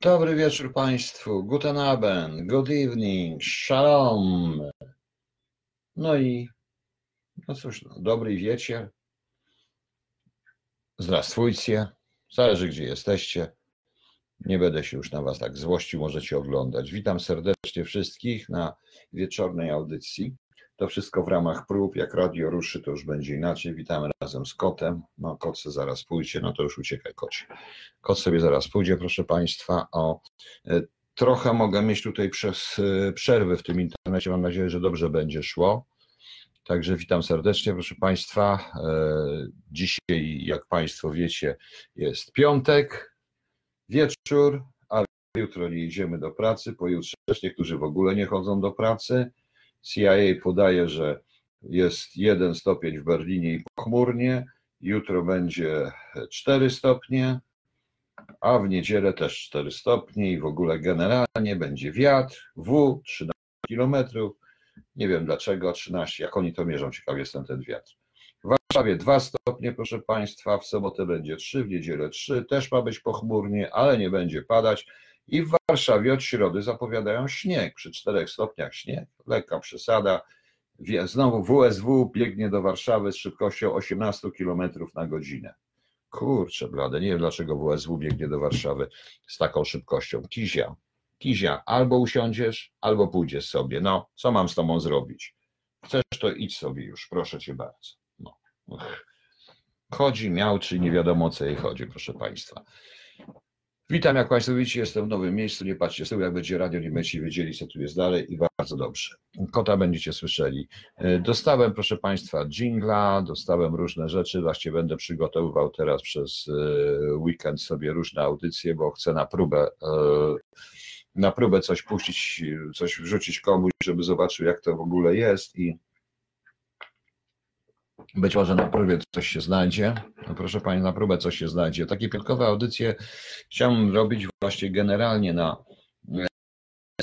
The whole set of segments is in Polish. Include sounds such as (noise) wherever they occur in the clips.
Dobry wieczór Państwu, guten Abend, good evening, shalom. No i, no cóż, no, dobry wiecie. Zdrastwujcie, zależy gdzie jesteście. Nie będę się już na Was tak złościł, możecie oglądać. Witam serdecznie wszystkich na wieczornej audycji. To wszystko w ramach prób. Jak radio ruszy, to już będzie inaczej. Witamy razem z kotem. No, kot zaraz pójdzie, no to już uciekaj kocie. Kot sobie zaraz pójdzie, proszę Państwa. O, e, trochę mogę mieć tutaj przez e, przerwy w tym internecie. Mam nadzieję, że dobrze będzie szło. Także witam serdecznie, proszę Państwa. E, dzisiaj, jak Państwo wiecie, jest piątek, wieczór, ale jutro nie idziemy do pracy. Pojutrze też niektórzy w ogóle nie chodzą do pracy. CIA podaje, że jest jeden stopień w Berlinie i pochmurnie, jutro będzie 4 stopnie, a w niedzielę też 4 stopnie i w ogóle generalnie będzie wiatr, W 13 km. Nie wiem dlaczego 13, jak oni to mierzą, ciekaw jestem ten wiatr. W Warszawie 2 stopnie, proszę Państwa, w sobotę będzie 3, w niedzielę 3, też ma być pochmurnie, ale nie będzie padać. I w Warszawie od środy zapowiadają śnieg. Przy 4 stopniach śnieg, lekka przesada. Znowu WSW biegnie do Warszawy z szybkością 18 km na godzinę. Kurczę blade, nie wiem dlaczego WSW biegnie do Warszawy z taką szybkością. Kizia, Kizia, albo usiądziesz, albo pójdziesz sobie. No, co mam z tobą zrobić? Chcesz, to idź sobie już, proszę cię bardzo. No. Chodzi, miał, czy nie wiadomo o co jej chodzi, proszę Państwa. Witam, jak Państwo widzicie, jestem w nowym miejscu, nie patrzcie z tyłu, jak będzie radio, nie będziecie wiedzieli, co tu jest dalej i bardzo dobrze. Kota będziecie słyszeli. E, dostałem, proszę Państwa, jingla, dostałem różne rzeczy, właśnie będę przygotowywał teraz przez e, weekend sobie różne audycje, bo chcę na próbę e, na próbę coś puścić, coś wrzucić komuś, żeby zobaczył, jak to w ogóle jest i być może na próbie coś się znajdzie. No proszę Pani, na próbę coś się znajdzie. Takie piątkowe audycje chciałbym robić właśnie generalnie na,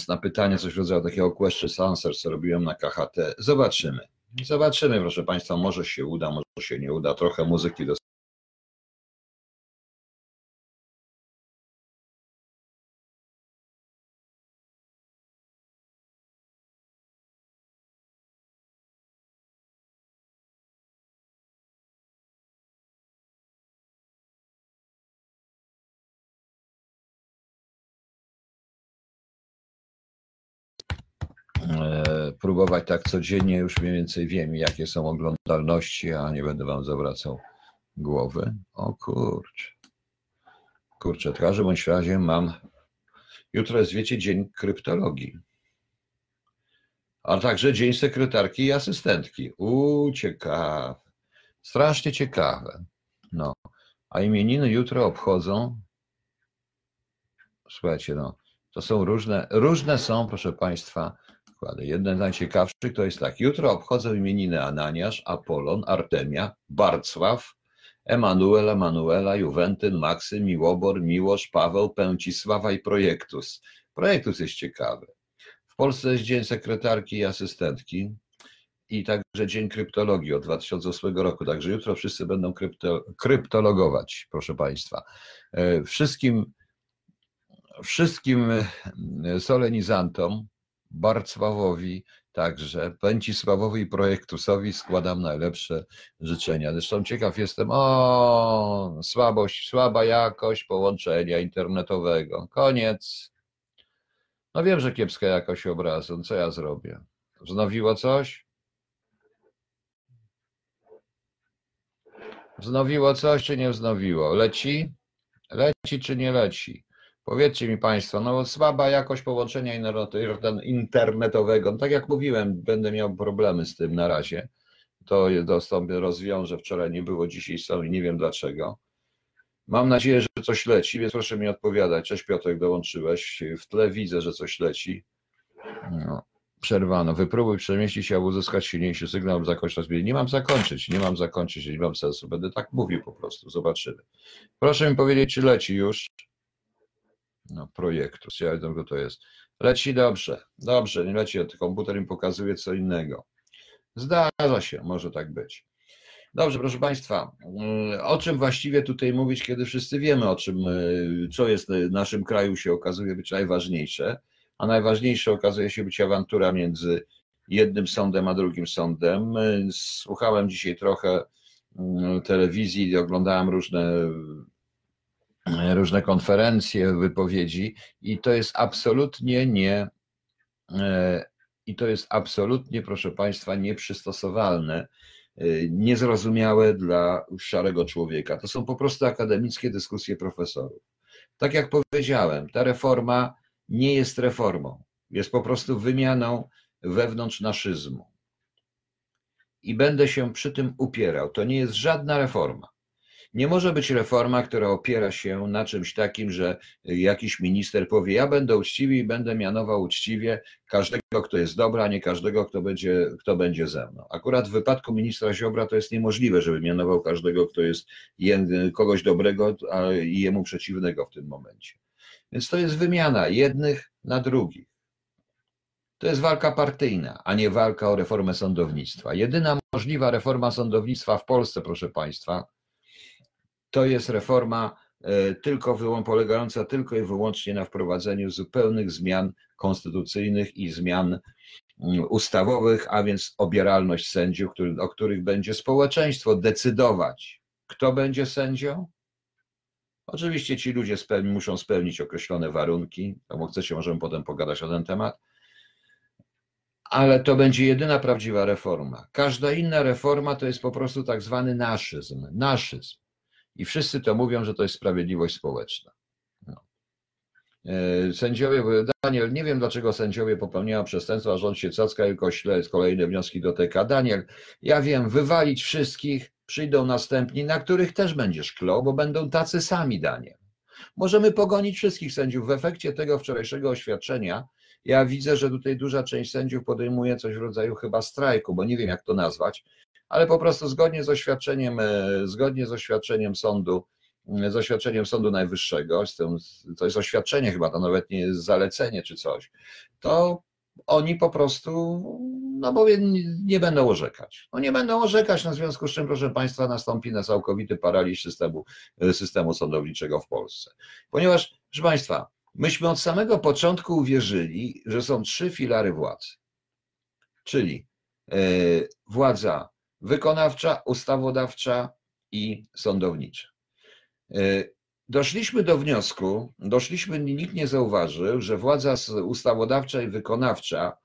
na pytanie, coś w rodzaju takiego question answer, co robiłem na KHT. Zobaczymy. Zobaczymy, proszę Państwa, może się uda, może się nie uda. Trochę muzyki do próbować tak codziennie, już mniej więcej wiem, jakie są oglądalności, a nie będę wam zawracał głowy. O kurczę. Kurczę, w każdym razie mam. Jutro jest, wiecie, dzień kryptologii. A także dzień sekretarki i asystentki. U, ciekawe. Strasznie ciekawe. No. A imieniny jutro obchodzą. Słuchajcie, no. To są różne, różne są, proszę Państwa, przykłady. Jeden z najciekawszych to jest tak. Jutro obchodzą imieniny Ananiasz, Apollon, Artemia, Barcław, Emanuel, Emanuela, Juwentyn, Maksym, Miłobor, Miłosz, Paweł, Pęcisława i Projektus. Projektus jest ciekawy. W Polsce jest Dzień Sekretarki i Asystentki i także Dzień Kryptologii od 2008 roku. Także jutro wszyscy będą krypto, kryptologować, proszę Państwa. E, wszystkim, wszystkim e, solenizantom Barcławowi, także Pęcisławowi i Projektusowi składam najlepsze życzenia. Zresztą ciekaw jestem, o, słabość, słaba jakość połączenia internetowego. Koniec. No wiem, że kiepska jakość obrazu. Co ja zrobię? Wznowiło coś? Wznowiło coś, czy nie wznowiło? Leci? Leci, czy nie leci? Powiedzcie mi Państwo, no słaba jakość połączenia internetowego. No, tak jak mówiłem, będę miał problemy z tym na razie. To, to sobie rozwiążę. Wczoraj nie było, dzisiaj są i nie wiem dlaczego. Mam nadzieję, że coś leci, więc proszę mi odpowiadać. Cześć Piotrek, dołączyłeś. W tle widzę, że coś leci. No, przerwano. Wypróbuj przemieścić się, aby uzyskać silniejszy sygnał, aby zakończyć rozbicie. Nie mam zakończyć, nie mam zakończyć, nie mam sensu. Będę tak mówił po prostu. Zobaczymy. Proszę mi powiedzieć, czy leci już. No, projektu. Ja wiem, to jest. Leci dobrze. Dobrze, nie leci. Komputer mi pokazuje co innego. Zdarza się, może tak być. Dobrze, proszę Państwa, y, o czym właściwie tutaj mówić, kiedy wszyscy wiemy, o czym, y, co jest w naszym kraju się okazuje być najważniejsze, a najważniejsze okazuje się być awantura między jednym sądem a drugim sądem. Y, słuchałem dzisiaj trochę telewizji i oglądałem różne, różne konferencje, wypowiedzi i to jest absolutnie nie i to jest absolutnie, proszę Państwa, nieprzystosowalne Y, niezrozumiałe dla szarego człowieka. To są po prostu akademickie dyskusje profesorów. Tak jak powiedziałem, ta reforma nie jest reformą, jest po prostu wymianą wewnątrz naszyzmu. I będę się przy tym upierał. To nie jest żadna reforma. Nie może być reforma, która opiera się na czymś takim, że jakiś minister powie: Ja będę uczciwy i będę mianował uczciwie każdego, kto jest dobry, a nie każdego, kto będzie, kto będzie ze mną. Akurat w wypadku ministra Ziobra to jest niemożliwe, żeby mianował każdego, kto jest kogoś dobrego i jemu przeciwnego w tym momencie. Więc to jest wymiana jednych na drugich. To jest walka partyjna, a nie walka o reformę sądownictwa. Jedyna możliwa reforma sądownictwa w Polsce, proszę Państwa, to jest reforma e, tylko polegająca tylko i wyłącznie na wprowadzeniu zupełnych zmian konstytucyjnych i zmian mm, ustawowych, a więc obieralność sędziów, który, o których będzie społeczeństwo decydować, kto będzie sędzią. Oczywiście ci ludzie spełni, muszą spełnić określone warunki, to chcecie, możemy potem pogadać o ten temat, ale to będzie jedyna prawdziwa reforma. Każda inna reforma to jest po prostu tak zwany naszyzm. Naszyzm. I wszyscy to mówią, że to jest sprawiedliwość społeczna. No. E, sędziowie, Daniel, nie wiem dlaczego sędziowie popełniają przestępstwa, rząd się cacka i kośle kolejne wnioski do TK. Daniel, ja wiem, wywalić wszystkich, przyjdą następni, na których też będziesz klął, bo będą tacy sami, Daniel. Możemy pogonić wszystkich sędziów. W efekcie tego wczorajszego oświadczenia ja widzę, że tutaj duża część sędziów podejmuje coś w rodzaju chyba strajku, bo nie wiem jak to nazwać, ale po prostu zgodnie z oświadczeniem, e, zgodnie z oświadczeniem sądu, e, z oświadczeniem Sądu Najwyższego, z tym, to jest oświadczenie chyba, to nawet nie jest zalecenie czy coś, to oni po prostu, no bo nie będą orzekać. No nie będą orzekać, no w związku z czym, proszę Państwa, nastąpi na całkowity paraliż systemu, e, systemu sądowniczego w Polsce. Ponieważ, proszę Państwa, myśmy od samego początku uwierzyli, że są trzy filary władzy. Czyli władza wykonawcza, ustawodawcza i sądownicza. E, doszliśmy do wniosku, doszliśmy, nikt nie zauważył, że władza ustawodawcza i wykonawcza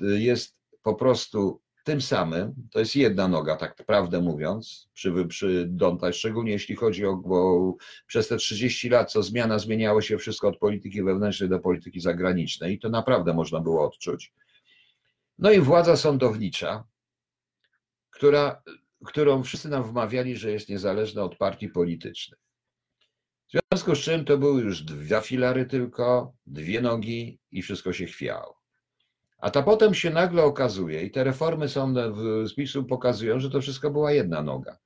e, jest po prostu tym samym, to jest jedna noga, tak prawdę mówiąc, przy, przy Donta, szczególnie jeśli chodzi o, bo przez te 30 lat, co zmiana, zmieniało się wszystko od polityki wewnętrznej do polityki zagranicznej i to naprawdę można było odczuć. No i władza sądownicza, która, którą wszyscy nam wmawiali, że jest niezależna od partii politycznych. W związku z czym to były już dwa filary tylko, dwie nogi i wszystko się chwiało. A ta potem się nagle okazuje, i te reformy sądu w spisu pokazują, że to wszystko była jedna noga.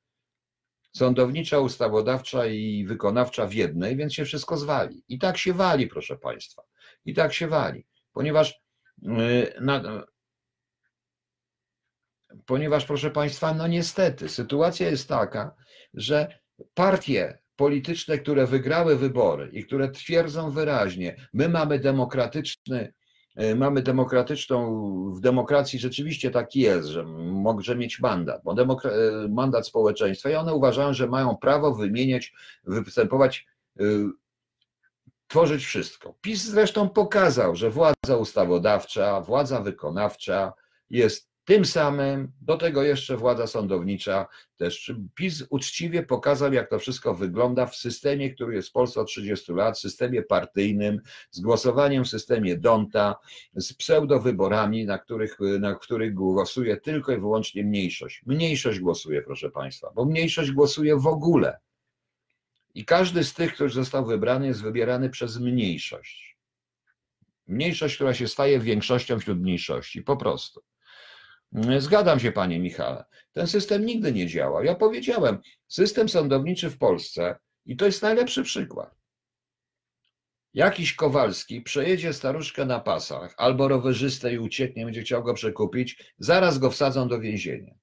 Sądownicza, ustawodawcza i wykonawcza w jednej, więc się wszystko zwali. I tak się wali, proszę Państwa. I tak się wali, ponieważ y, na, ponieważ, proszę Państwa, no niestety, sytuacja jest taka, że partie polityczne, które wygrały wybory i które twierdzą wyraźnie, my mamy demokratyczny, e, mamy demokratyczną, w demokracji rzeczywiście tak jest, że może mieć mandat, bo demokra- e, mandat społeczeństwa i one uważają, że mają prawo wymieniać, występować, e, tworzyć wszystko. PiS zresztą pokazał, że władza ustawodawcza, władza wykonawcza jest Tym samym do tego jeszcze władza sądownicza też PiS uczciwie pokazał, jak to wszystko wygląda w systemie, który jest w Polsce od 30 lat, systemie partyjnym, z głosowaniem w systemie Donta, z pseudowyborami, na których, na których głosuje tylko i wyłącznie mniejszość. Mniejszość głosuje, proszę Państwa, bo mniejszość głosuje w ogóle. I każdy z tych, który został wybrany, jest wybierany przez mniejszość. Mniejszość, która się staje większością wśród mniejszości, po prostu. Zgadzam się, panie Michale. Ten system nigdy nie działał. Ja powiedziałem, system sądowniczy w Polsce, i to jest najlepszy przykład. Jakiś Kowalski przejedzie staruszkę na pasach albo rowerzystę i ucieknie, będzie chciał go przekupić, zaraz go wsadzą do więzienia.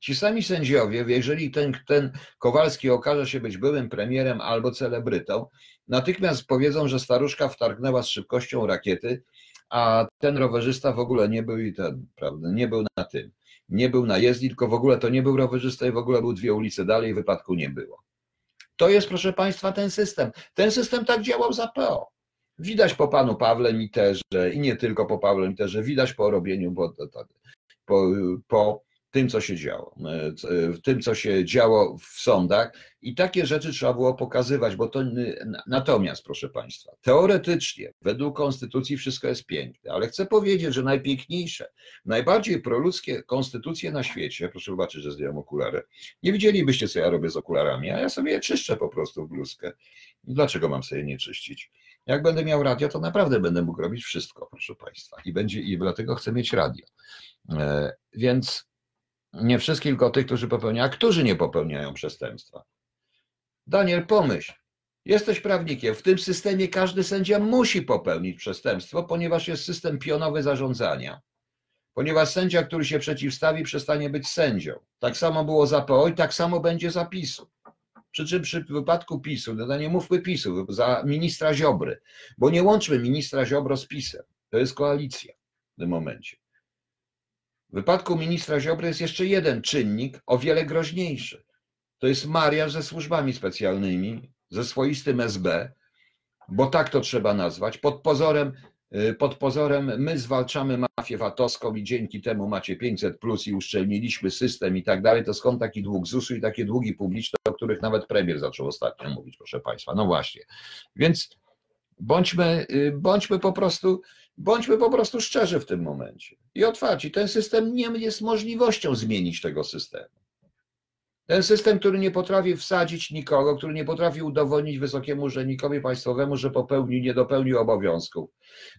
Ci sami sędziowie, jeżeli ten, ten Kowalski okaże się być byłym premierem albo celebrytą, natychmiast powiedzą, że staruszka wtargnęła z szybkością rakiety, a ten rowerzysta w ogóle nie był i ten, prawda, nie był na tym. Nie był na jezdni, tylko w ogóle to nie był rowerzysta i w ogóle był dwie ulice dalej, wypadku nie było. To jest, proszę Państwa, ten system. Ten system tak działał za PO. Widać po panu Pawle Miterze i nie tylko po Pawle Miterze, widać po robieniu, bo, po, po tym, co się działo, e, w tym, co się działo w sądach i takie rzeczy trzeba było pokazywać, bo to natomiast, proszę Państwa, teoretycznie, według konstytucji wszystko jest piękne, ale chcę powiedzieć, że najpiękniejsze, najbardziej proludzkie konstytucje na świecie, proszę zobaczyć, że zdjąłem okulary, nie widzielibyście, co ja robię z okularami, a ja sobie je czyszczę po prostu w bluzkę. Dlaczego mam sobie nie czyścić? Jak będę miał radio, to naprawdę będę mógł robić wszystko, proszę Państwa. I będzie, i dlatego chcę mieć radio. E, więc nie wszystkich, tylko tych, którzy popełniają, a którzy nie popełniają przestępstwa. Daniel, pomyśl. Jesteś prawnikiem. W tym systemie każdy sędzia musi popełnić przestępstwo, ponieważ jest system pionowy zarządzania. Ponieważ sędzia, który się przeciwstawi, przestanie być sędzią. Tak samo było za PO i tak samo będzie za PiSu. Przy czym przy wypadku PiSu, no nie mówmy PiSu, za ministra Ziobry, bo nie łączmy ministra Ziobro z PiSem. To jest koalicja w tym momencie. W wypadku ministra Ziobry jest jeszcze jeden czynnik, o wiele groźniejszy. To jest mariaż ze służbami specjalnymi, ze swoistym SB, bo tak to trzeba nazwać, pod pozorem, y, pod pozorem my zwalczamy mafię VAT-owską i dzięki temu macie 500 plus i uszczelniliśmy system i tak dalej, to skąd taki dług ZUS-u i takie długi publiczne, o których nawet premier zaczął ostatnio mówić, proszę Państwa. No właśnie. Więc bądźmy, y, bądźmy po prostu Bądźmy po prostu szczerzy w tym momencie i otwarci. Ten system nie jest możliwością zmienić tego systemu. Ten system, który nie potrafi wsadzić nikogo, który nie potrafi udowodnić wysokiemu urzędnikowi państwowemu, że popełnił, nie dopełnił obowiązków,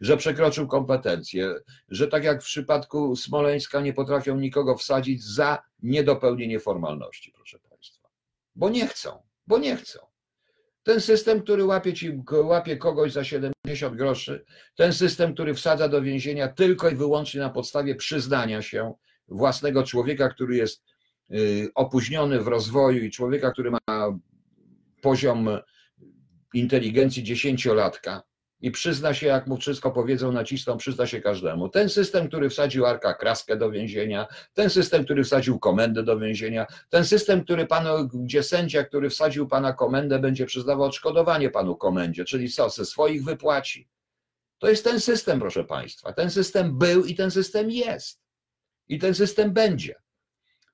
że przekroczył kompetencje, że tak jak w przypadku Smoleńska nie potrafią nikogo wsadzić za niedopełnienie formalności, proszę Państwa. Bo nie chcą, bo nie chcą. Ten system, który łapie, ci, łapie kogoś za 70 groszy, ten system, który wsadza do więzienia tylko i wyłącznie na podstawie przyznania się własnego człowieka, który jest y, opóźniony w rozwoju i człowieka, który ma poziom inteligencji dziesięciolatka, i przyzna się, jak mu wszystko powiedzą, nacisną, przyzna się każdemu. Ten system, który wsadził Arka Kraskę do więzienia, ten system, który wsadził komendę do więzienia, ten system, który panu, gdzie sędzia, który wsadził pana komendę, będzie przyznawał odszkodowanie panu komendzie, czyli co, ze swoich wypłaci. To jest ten system, proszę państwa. Ten system był i ten system jest. I ten system będzie.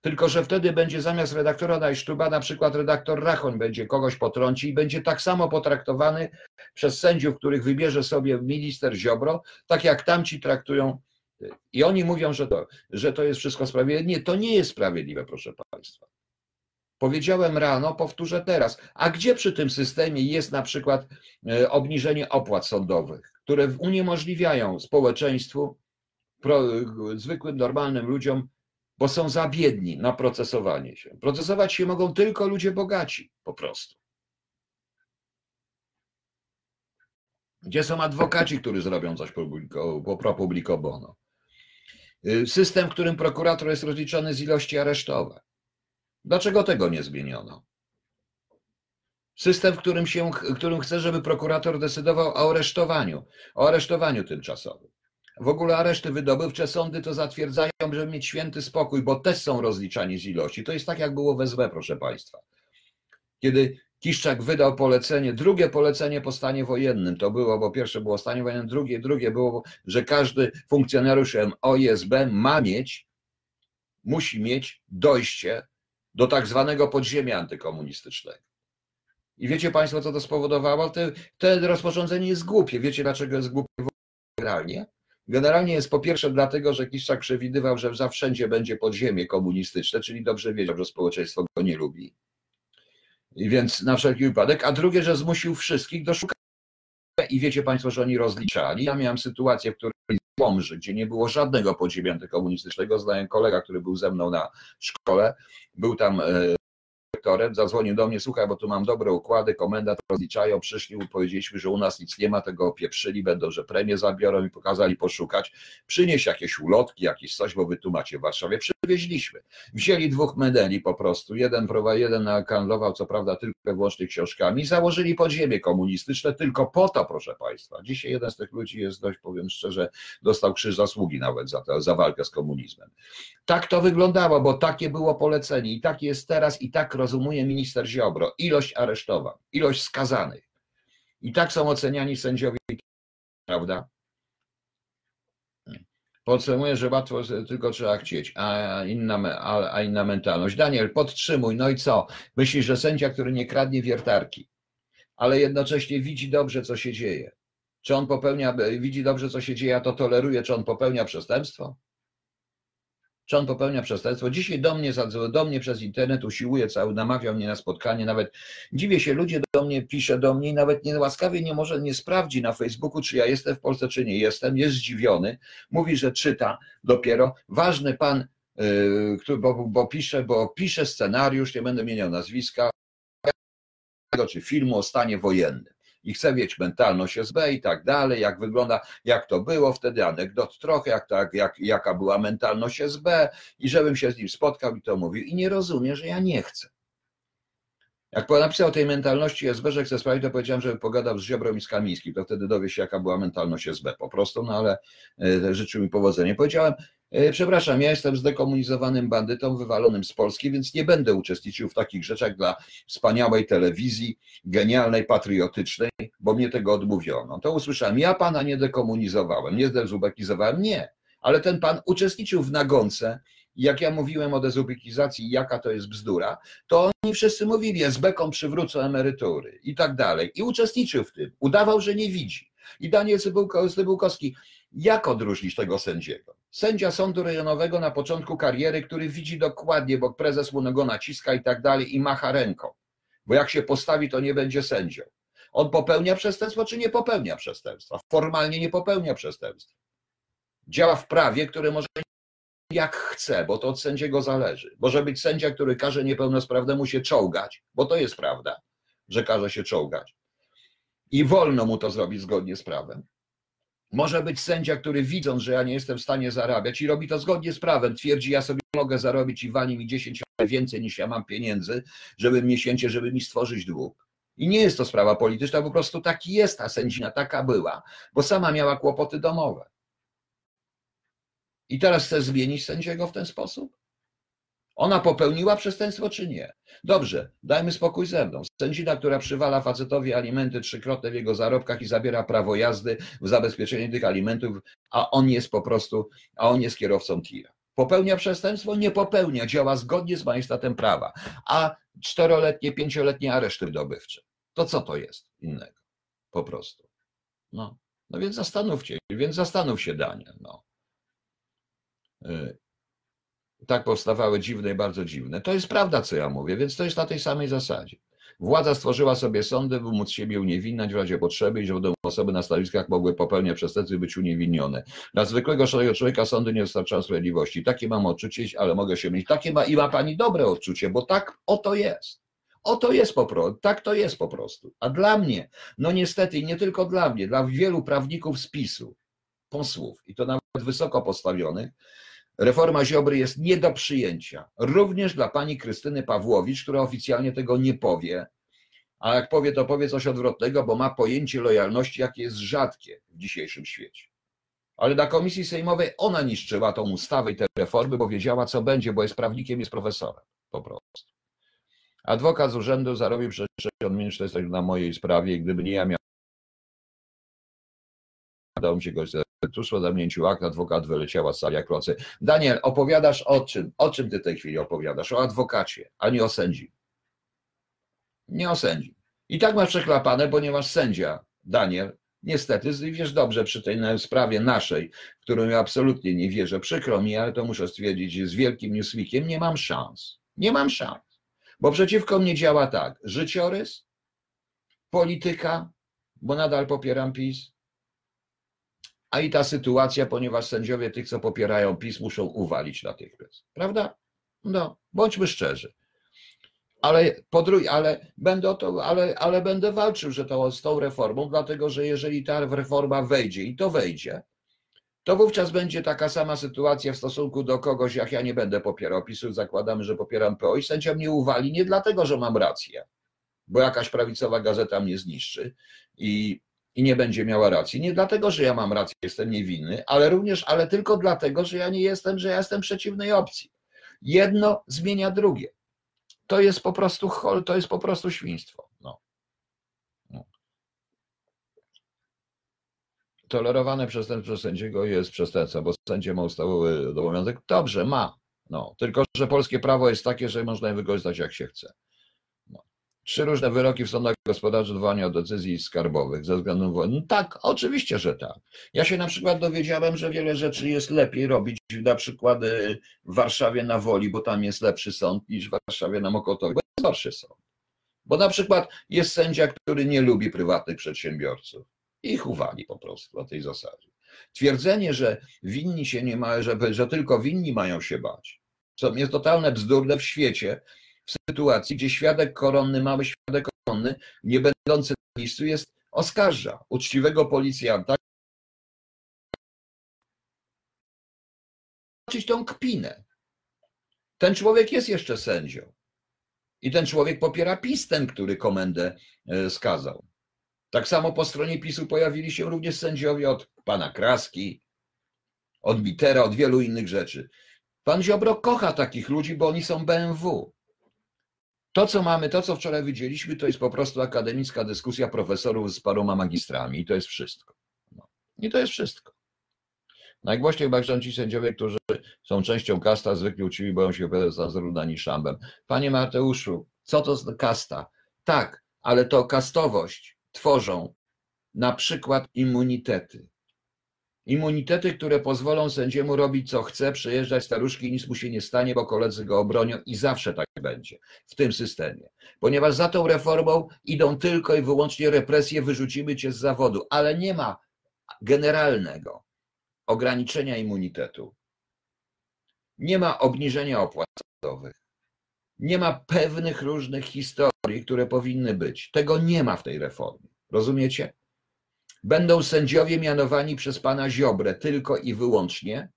Tylko, że wtedy będzie zamiast redaktora Najsztuba na przykład redaktor Rachoń będzie kogoś potrąci i będzie tak samo potraktowany przez sędziów, których wybierze sobie minister Ziobro, tak jak tamci traktują. I oni mówią, że to, że to jest wszystko sprawiedliwe. Nie, to nie jest sprawiedliwe, proszę Państwa. Powiedziałem rano, powtórzę teraz. A gdzie przy tym systemie jest na przykład e, obniżenie opłat sądowych, które uniemożliwiają społeczeństwu, zwykłym, normalnym ludziom bo są za biedni na procesowanie się. Procesować się mogą tylko ludzie bogaci, po prostu. Gdzie są adwokaci, którzy zrobią coś pro publico bono? Y, system, w którym prokurator jest rozliczony z ilości aresztowań. Dlaczego tego nie zmieniono? System, w którym, się, w którym chce, żeby prokurator decydował o aresztowaniu, o aresztowaniu tymczasowym. W ogóle areszty wydobywcze sądy to zatwierdzają, żeby mieć święty spokój, bo też są rozliczani z ilości. To jest tak, jak było w SB, proszę Państwa. Kiedy Kiszczak wydał polecenie, drugie polecenie po stanie wojennym, to było, bo pierwsze było stanie wojennym, drugie, drugie było, że każdy funkcjonariusz MOSB ma mieć musi mieć dojście do tak zwanego podziemia antykomunistycznego. I wiecie Państwo, co to spowodowało? Te, te rozporządzenie jest głupie. Wiecie, dlaczego jest głupie generalnie? Generalnie jest po pierwsze dlatego, że Kiszczak przewidywał, że za wszędzie będzie podziemie komunistyczne, czyli dobrze wiedział, że społeczeństwo go nie lubi. I więc na wszelki wypadek. A drugie, że zmusił wszystkich do szukania. I wiecie Państwo, że oni rozliczali. Ja miałem sytuację, w której w Łomży, gdzie nie było żadnego podziemia antykomunistycznego. Znałem kolega, który był ze mną na szkole. Był tam e, dyrektorem, zadzwonił do mnie, słuchaj, bo tu mam dobre układy, komendant rozliczają, przyszli, powiedzieliśmy, że u nas nic nie ma, tego opieprzyli, będą, że premię zabiorą i pokazali poszukać, przynieś jakieś ulotki, jakieś coś, bo wy tu macie w Warszawie, przywieźliśmy. Wzięli dwóch medeli po prostu, jeden jeden handlował, co prawda tylko wyłącznie książkami, założyli podziemie komunistyczne tylko po to, proszę Państwa. Dzisiaj jeden z tych ludzi jest dość, powiem szczerze, dostał krzyż zasługi nawet za, to, za walkę z komunizmem. Tak to wyglądało, bo takie było polecenie i tak jest teraz i tak rozumuje minister Ziobro. Ilość aresztowań, ilość skazanych. I tak są oceniani sędziowie, prawda? Podsumuję, że łatwo tylko trzeba chcieć, a inna, a, a inna mentalność. Daniel, podtrzymuj, no i co? Myślisz, że sędzia, który nie kradnie wiertarki, ale jednocześnie widzi dobrze, co się dzieje. Czy on popełnia, widzi dobrze, co się dzieje, a to toleruje, czy on popełnia przestępstwo? Czy on popełnia przestępstwo. Dzisiaj do mnie, do mnie przez internet usiłuje cały, namawiał mnie na spotkanie, nawet dziwię się, ludzie do mnie, pisze do mnie i nawet nie łaskawie nie może, nie sprawdzi na Facebooku, czy ja jestem w Polsce, czy nie jestem, jest zdziwiony, mówi, że czyta dopiero, ważny pan, yy, bo, bo pisze, bo pisze scenariusz, nie będę mieniał nazwiska, czy filmu o stanie wojennym i chce mieć mentalność SB i tak dalej, jak wygląda, jak to było wtedy, anegdot trochę, jak, tak, jak, jaka była mentalność SB i żebym się z nim spotkał i to mówił i nie rozumie, że ja nie chcę. Jak napisał o tej mentalności SB, że chce sprawić, to powiedziałem, żeby pogadał z Ziobrą i z Kamińskim, to wtedy dowie się, jaka była mentalność SB po prostu, no ale e, życzył mi powodzenia. Powiedziałem, przepraszam, ja jestem zdekomunizowanym bandytą, wywalonym z Polski, więc nie będę uczestniczył w takich rzeczach dla wspaniałej telewizji, genialnej, patriotycznej, bo mnie tego odmówiono. To usłyszałem, ja pana nie dekomunizowałem, nie zdezubekizowałem, nie, ale ten pan uczestniczył w nagonce, jak ja mówiłem o dezubekizacji, jaka to jest bzdura, to oni wszyscy mówili, SB-kom przywrócą emerytury i tak dalej. I uczestniczył w tym. Udawał, że nie widzi. I Daniel Cybułkowski, jak odróżnić tego sędziego? Sędzia sądu rejonowego na początku kariery, który widzi dokładnie, bo prezes mu go naciska i tak dalej i macha ręką. Bo jak się postawi, to nie będzie sędzią. On popełnia przestępstwo, czy nie popełnia przestępstwa? Formalnie nie popełnia przestępstwa. Działa w prawie, które może jak chce, bo to od sędziego zależy. Może być sędzia, który każe niepełnosprawnemu się czołgać, bo to jest prawda, że każe się czołgać. I wolno mu to zrobić zgodnie z prawem. Może być sędzia, który widząc, że ja nie jestem w stanie zarabiać i robi to zgodnie z prawem, twierdzi, ja sobie mogę zarobić i wani mi 10 razy więcej niż ja mam pieniędzy, żeby miesięcznie, żeby mi stworzyć dług. I nie jest to sprawa polityczna, po prostu taki jest ta sędzina, taka była, bo sama miała kłopoty domowe. I teraz chce zmienić sędziego w ten sposób? Ona popełniła przestępstwo, czy nie? Dobrze, dajmy spokój ze mną. Sędzina, która przywala facetowi alimenty trzykrotne w jego zarobkach i zabiera prawo jazdy w zabezpieczenie tych alimentów, a on jest po prostu, a on jest kierowcą tira. Popełnia przestępstwo? Nie popełnia, działa zgodnie z majestatem prawa. A czteroletnie, pięcioletnie areszty wydobywcze. To co to jest innego? Po prostu. No, no więc zastanówcie, więc zastanów się, Daniel. No. Tak powstawały dziwne i bardzo dziwne. To jest prawda, co ja mówię, więc to jest na tej samej zasadzie. Władza stworzyła sobie sądy, by móc siebie uniewinniać w razie potrzeby i żeby osoby na stanowiskach mogły popełniać przestępstwa i być uniewinnione. Dla zwykłego szarego człowieka sądy nie dostarczają sprawiedliwości. Takie mam odczucie, ale mogę się mieć. Takie ma i ma pani dobre odczucie, bo tak oto jest. Oto jest po prostu, tak to jest po prostu. A dla mnie, no niestety i nie tylko dla mnie, dla wielu prawników z PiSu, posłów i to nawet wysoko postawionych, Reforma Ziobry jest nie do przyjęcia. Również dla pani Krystyny Pawłowicz, która oficjalnie tego nie powie, a jak powie, to powie coś odwrotnego, bo ma pojęcie lojalności, jakie jest rzadkie w dzisiejszym świecie. Ale na komisji sejmowej ona niszczyła tą ustawę i te reformy, bo wiedziała, co będzie, bo jest prawnikiem, jest profesorem. Po prostu. Adwokat z urzędu zarobił przez 60 minut 40 na mojej sprawie i gdyby nie ja miał udało mi się go tuż po zamknięciu akt adwokat wyleciała z sali jak klocy. Daniel, opowiadasz o czym? O czym ty w tej chwili opowiadasz? O adwokacie, a nie o sędzi. Nie o sędzi. I tak masz przeklapane, ponieważ sędzia, Daniel, niestety, wiesz dobrze przy tej sprawie naszej, w którą ja absolutnie nie wierzę, przykro mi, ale to muszę stwierdzić, z wielkim newsweekiem nie mam szans. Nie mam szans. Bo przeciwko mnie działa tak, życiorys, polityka, bo nadal popieram PiS, a i ta sytuacja, ponieważ sędziowie tych, co popierają PiS, muszą uwalić natychmiast. Prawda? No, bądźmy szczerzy. Ale, podrój, ale, będę to, ale, ale będę walczył że to, z tą reformą, dlatego że jeżeli ta reforma wejdzie i to wejdzie, to wówczas będzie taka sama sytuacja w stosunku do kogoś, jak ja nie będę popierał PiSu, zakładamy, że popieram PO i sędzia mnie uwali nie dlatego, że mam rację, bo jakaś prawicowa gazeta mnie zniszczy i, i nie będzie miała racji. Nie dlatego, że ja mam rację, jestem niewinny, ale również, ale tylko dlatego, że ja nie jestem, że ja jestem przeciwnej opcji. Jedno zmienia drugie. To jest po prostu hol, to jest po prostu świństwo. No. no. Tolerowane przestępstwo sędziego jest przestępstwem, bo sędzia ma ustawowy obowiązek. Dobrze, ma. No, tylko, że polskie prawo jest takie, że można je wykorzystać jak się chce. Trzy różne wyroki w sądach gospodarczych odwołania od decyzji skarbowych ze względu na. No tak, oczywiście, że tak. Ja się na przykład dowiedziałem, że wiele rzeczy jest lepiej robić na przykład y, w Warszawie na Woli, bo tam jest lepszy sąd niż w Warszawie na Mokotowie, bo jest gorszy sąd. Bo na przykład jest sędzia, który nie lubi prywatnych przedsiębiorców. Ich uwali po prostu na tej zasadzie. Twierdzenie, że winni się nie ma, że, że tylko winni mają się bać, co jest totalne bzdurne w świecie, w sytuacji, gdzie świadek koronny, mały świadek koronny, nie będący na miejscu, jest oskarża uczciwego policjanta. Zobaczyć tą kpinę. Ten człowiek jest jeszcze sędzią. I ten człowiek popiera PiS, ten, który komendę e, skazał. Tak samo po stronie PiSu pojawili się również sędziowie od pana Kraski, od Bitera, od wielu innych rzeczy. Pan Ziobro kocha takich ludzi, bo oni są BMW. To, co mamy, to, co wczoraj widzieliśmy, to jest po prostu akademicka dyskusja profesorów z paroma magistrami i to jest wszystko. No. I to jest wszystko. Najgłośniej chyba chcą ci sędziowie, którzy są częścią kasta, zwykli uczciwi, boją się opowiadać za Zrudani Szambem. Panie Mateuszu, co to jest kasta? Tak, ale to kastowość tworzą na przykład immunitety. Immunitety, które pozwolą sędziemu robić co chce, przejeżdżać staruszki, nic mu się nie stanie, bo koledzy go obronią i zawsze tak będzie w tym systemie. Ponieważ za tą reformą idą tylko i wyłącznie represje, wyrzucimy cię z zawodu, ale nie ma generalnego ograniczenia immunitetu. Nie ma obniżenia opłat sądowych. Nie ma pewnych różnych historii, które powinny być. Tego nie ma w tej reformie. Rozumiecie? Będą sędziowie mianowani przez pana Ziobrę tylko i wyłącznie,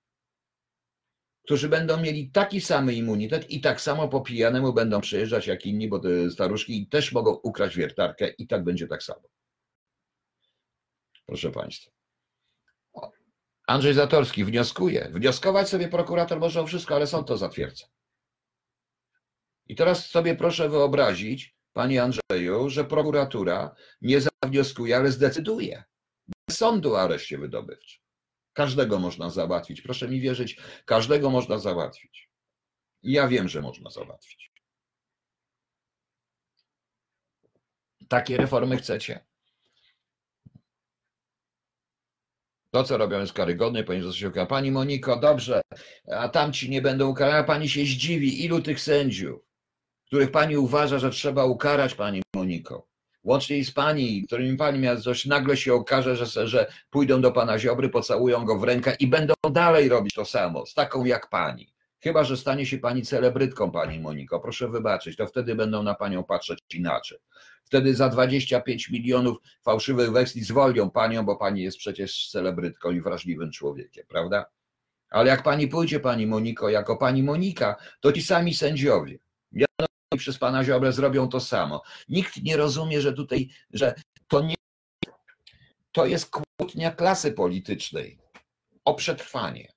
którzy będą mieli taki sam immunitet i tak samo po pijanemu będą przejeżdżać jak inni, bo te staruszki też mogą ukraść wiertarkę i tak będzie tak samo. Proszę Państwa. Andrzej Zatorski wnioskuje. Wnioskować sobie prokurator może o wszystko, ale sąd to zatwierdza. I teraz sobie proszę wyobrazić, Panie Andrzeju, że prokuratura nie zawnioskuje, ale zdecyduje sądu o areszcie wydobywczym. Każdego można załatwić. Proszę mi wierzyć, każdego można załatwić. I ja wiem, że można załatwić. Takie reformy chcecie? To, co robią, jest karygodne, ponieważ ukaże. Pani Moniko, dobrze, a tamci nie będą ukarani, pani się zdziwi, ilu tych sędziów, których pani uważa, że trzeba ukarać, pani Moniko łącznie z pani, którymi pani miała coś, nagle się okaże, że, że pójdą do pana Ziobry, pocałują go w rękę i będą dalej robić to samo, z taką jak pani. Chyba, że stanie się pani celebrytką, pani Moniko, proszę wybaczyć, to wtedy będą na panią patrzeć inaczej. Wtedy za 25 milionów fałszywych weksli zwolnią panią, bo pani jest przecież celebrytką i wrażliwym człowiekiem, prawda? Ale jak pani pójdzie, pani Moniko, jako pani Monika, to ci sami sędziowie, przez pana Ziobrę zrobią to samo. Nikt nie rozumie, że tutaj, że to nie to jest kłótnia klasy politycznej o przetrwanie,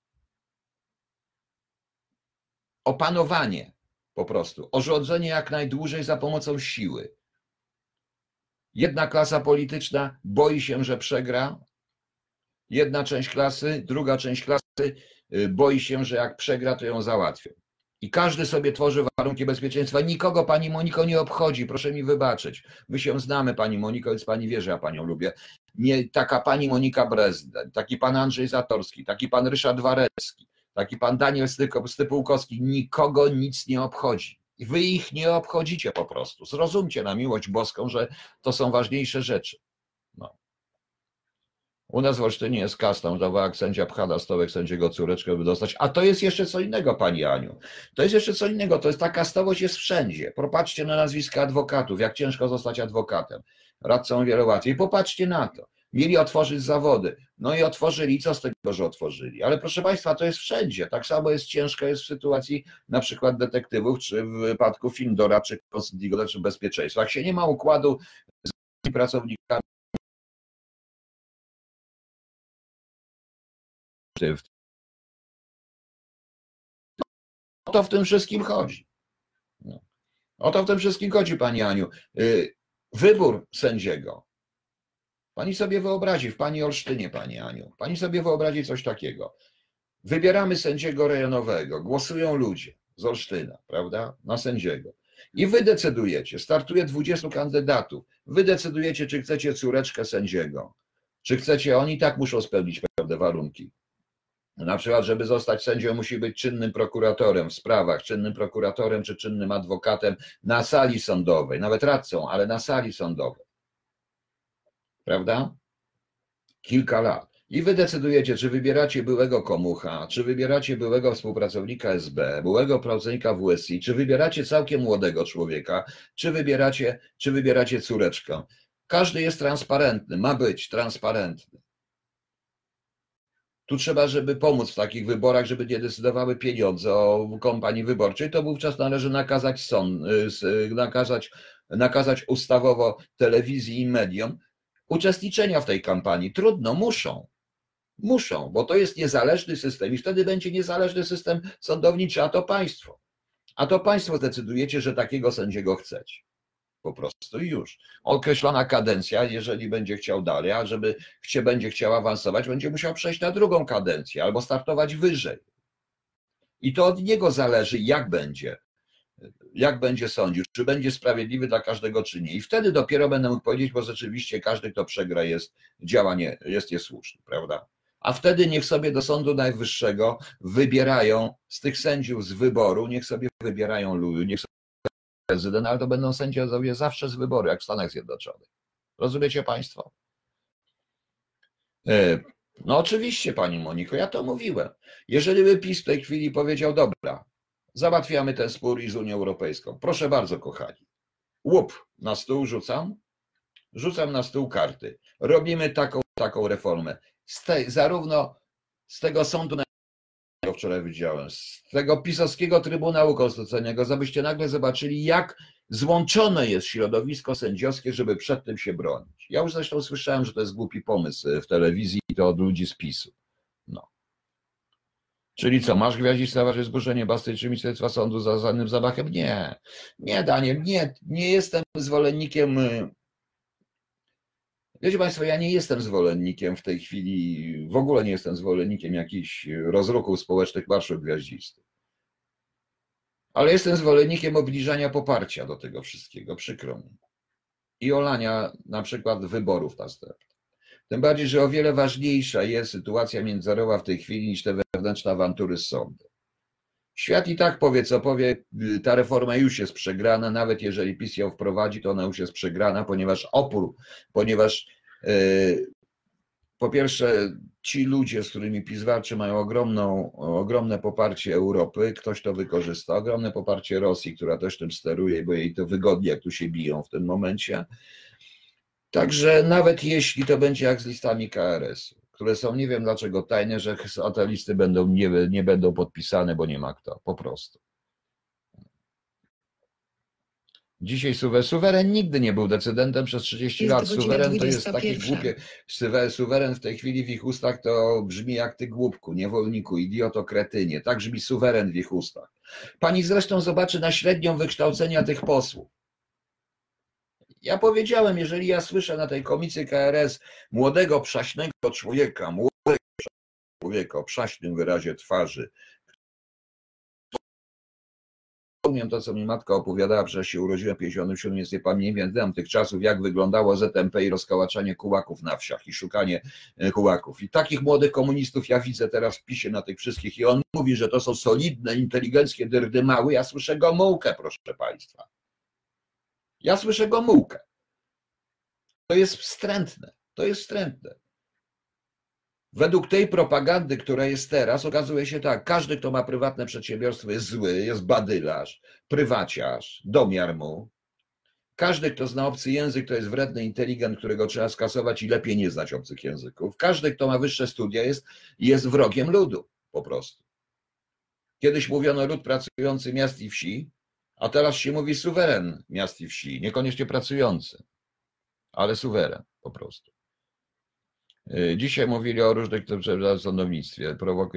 o panowanie po prostu, o rządzenie jak najdłużej za pomocą siły. Jedna klasa polityczna boi się, że przegra Jedna część klasy, druga część klasy y, boi się, że jak przegra, to ją załatwią. I każdy sobie tworzy warunki bezpieczeństwa. Nikogo pani Moniko nie obchodzi, proszę mi wybaczyć. My się znamy, pani Moniko, więc pani wie, że ja panią lubię. Nie, taka pani Monika Brezden, taki pan Andrzej Zatorski, taki pan Ryszard Warecki, taki pan Daniel Stypułkowski, nikogo nic nie obchodzi. Wy ich nie obchodzicie po prostu. Zrozumcie na miłość boską, że to są ważniejsze rzeczy. U nas w Olsztynie jest kasta, dawała jak sędzia pcha stołek sędziego córeczkę, by dostać. A to jest jeszcze co innego, pani Aniu. To jest jeszcze co innego. To jest ta kastowość jest wszędzie. Popatrzcie na nazwiska adwokatów, jak ciężko zostać adwokatem. Radcą wiele łatwiej. Popatrzcie na to. Mieli otworzyć zawody. No i otworzyli. Co z tego, że otworzyli? Ale proszę Państwa, to jest wszędzie. Tak samo jest ciężko jest w sytuacji na przykład detektywów, czy w wypadku film doradczych, czy bezpieczeństwa. Jak się nie ma układu z pracownikami, O to w tym wszystkim chodzi. No. O to w tym wszystkim chodzi, Pani Aniu. Y, wybór sędziego. Pani sobie wyobrazi, w Pani Olsztynie, Pani Aniu, Pani sobie wyobrazi coś takiego. Wybieramy sędziego rejonowego, głosują ludzie z Olsztyna, prawda, na sędziego. I wy decydujecie, startuje 20 kandydatów, wy decydujecie, czy chcecie córeczkę sędziego, czy chcecie, oni tak muszą spełnić pewne warunki. Na przykład, żeby zostać sędzią, musi być czynnym prokuratorem w sprawach, czynnym prokuratorem czy czynnym adwokatem na sali sądowej, nawet radcą, ale na sali sądowej. Prawda? Kilka lat. I wy decydujecie, czy wybieracie byłego komucha, czy wybieracie byłego współpracownika SB, byłego pracownika WSI, czy wybieracie całkiem młodego człowieka, czy wybieracie, czy wybieracie córeczkę. Każdy jest transparentny, ma być transparentny. Tu trzeba, żeby pomóc w takich wyborach, żeby nie decydowały pieniądze o kompanii wyborczej, to wówczas należy nakazać sąd, y, y, nakazać, nakazać ustawowo telewizji i mediom uczestniczenia w tej kampanii. Trudno, muszą. Muszą, bo to jest niezależny system i wtedy będzie niezależny system sądowniczy, a to państwo. A to państwo decydujecie, że takiego sędziego chcecie po prostu i już. Określona kadencja, jeżeli będzie chciał dalej, a żeby chcie, będzie chciał awansować, będzie musiał przejść na drugą kadencję albo startować wyżej. I to od niego zależy, jak będzie, jak będzie sądził, czy będzie sprawiedliwy dla każdego, czy nie. I wtedy dopiero będę mógł powiedzieć, bo rzeczywiście każdy, kto przegra, jest działanie, jest niesłuszny, prawda? A wtedy niech sobie do Sądu Najwyższego wybierają z tych sędziów z wyboru, niech sobie wybierają ludzi, niech prezydent, ale to będą sędziowie zawsze z wyboru, jak w Stanach Zjednoczonych. Rozumiecie Państwo? E, no oczywiście, Pani Moniko, ja to mówiłem. Jeżeli by PiS w tej chwili powiedział, dobra, załatwiamy ten spór i z Unią Europejską. Proszę bardzo, kochani. Łup, na stół rzucam, rzucam na stół karty. Robimy taką, taką reformę. Z tej, zarówno z tego Sądu wczoraj widziałem, z tego pisowskiego Trybunału Konstytucyjnego, żebyście nagle zobaczyli, jak złączone jest środowisko sędziowskie, żeby przed tym się bronić. Ja już zresztą słyszałem, że to jest głupi pomysł w telewizji i to od ludzi z PiSu. No. Czyli co, masz gwiaździsta że zburzenie basty czy Ministerstwa Sądu za zanym zamachem? Nie. Nie, Daniel, nie. Nie jestem zwolennikiem Wiecie Państwo, ja nie jestem zwolennikiem w tej chwili, w ogóle nie jestem zwolennikiem jakichś rozruchów społecznych marszów gwiaździstych. Ale jestem zwolennikiem obniżania poparcia do tego wszystkiego, przykro mi. I olania na przykład wyborów następnych. Tym bardziej, że o wiele ważniejsza jest sytuacja międzynarodowa w tej chwili niż te wewnętrzne awantury z. Świat i tak powie, co powie, ta reforma już jest przegrana, nawet jeżeli PiS ją wprowadzi, to ona już jest przegrana, ponieważ opór, ponieważ yy, po pierwsze ci ludzie, z którymi PiS walczy, mają ogromną, ogromne poparcie Europy, ktoś to wykorzysta, ogromne poparcie Rosji, która też tym steruje, bo jej to wygodnie, jak tu się biją w tym momencie. Także nawet jeśli to będzie jak z listami KRS-u, które są, nie wiem dlaczego tajne, że te listy będą, nie, nie będą podpisane, bo nie ma kto, po prostu. Dzisiaj suweren, suweren nigdy nie był decydentem przez 30 jest lat. Suweren to jest taki głupie. Suweren w tej chwili w ich ustach to brzmi jak ty głupku, niewolniku, idioto, kretynie. Tak brzmi suweren w ich ustach. Pani zresztą zobaczy na średnią wykształcenia tych posłów. Ja powiedziałem, jeżeli ja słyszę na tej komicy KRS młodego, przaśnego człowieka, człowieka o przaśnym wyrazie twarzy. Wspomniałem to, co mi matka opowiadała, że się urodziłem w 57, więc nie pamiętam tych czasów, jak wyglądało ZMP i rozkałaczanie kułaków na wsiach i szukanie e, kułaków. I takich młodych komunistów ja widzę teraz w pisie na tych wszystkich i on mówi, że to są solidne, inteligenckie dyrdymały. Ja słyszę Gomułkę, proszę Państwa. Ja słyszę Gomułkę. To jest wstrętne. To jest wstrętne. Według tej propagandy, która jest teraz, okazuje się tak, każdy, kto ma prywatne przedsiębiorstwo jest zły, jest badylarz, prywaciarz, domiar mu. Każdy, kto zna obcy język, to jest wredny inteligent, którego trzeba skasować i lepiej nie znać obcych języków. Każdy, kto ma wyższe studia, jest, jest wrogiem ludu, po prostu. Kiedyś mówiono lud pracujący miast i wsi, a teraz się mówi suweren miast i wsi, niekoniecznie pracujący, ale suweren po prostu. Y, dzisiaj mówili o różnych sądownictwie,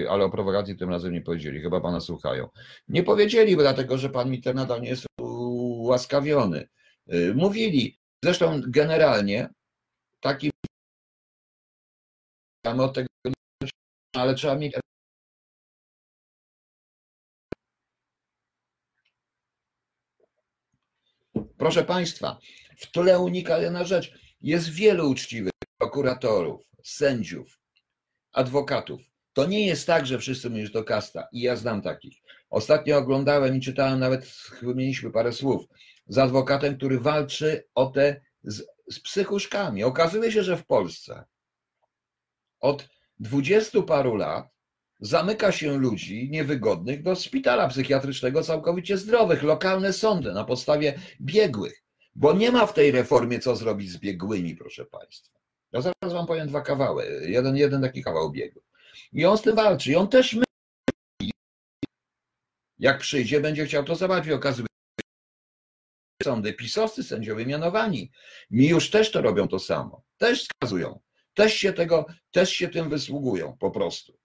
ale o prowokacji tym razem nie powiedzieli. Chyba pana słuchają. Nie powiedzieli, dlatego że pan Mitterrand nadal nie jest ułaskawiony. Y, mówili. Zresztą generalnie takim od tego, ale trzeba mieć Proszę Państwa, w tle unikalna rzecz. Jest wielu uczciwych prokuratorów, sędziów, adwokatów. To nie jest tak, że wszyscy mówisz do kasta. I ja znam takich. Ostatnio oglądałem i czytałem, nawet wymieniliśmy parę słów, z adwokatem, który walczy o te z, z psychuszkami. Okazuje się, że w Polsce od dwudziestu paru lat zamyka się ludzi niewygodnych do szpitala psychiatrycznego całkowicie zdrowych, lokalne sądy na podstawie biegłych, bo nie ma w tej reformie co zrobić z biegłymi, proszę Państwa. Ja zaraz wam powiem dwa kawały. Jeden, jeden taki kawał biegu. I on z tym walczy. I on też myśli. Jak przyjdzie, będzie chciał to załatwić. Okazuje się, sądy pisowscy, sędziowie mianowani. Mi już też to robią to samo. Też skazują. Też się tego, też się tym wysługują po prostu.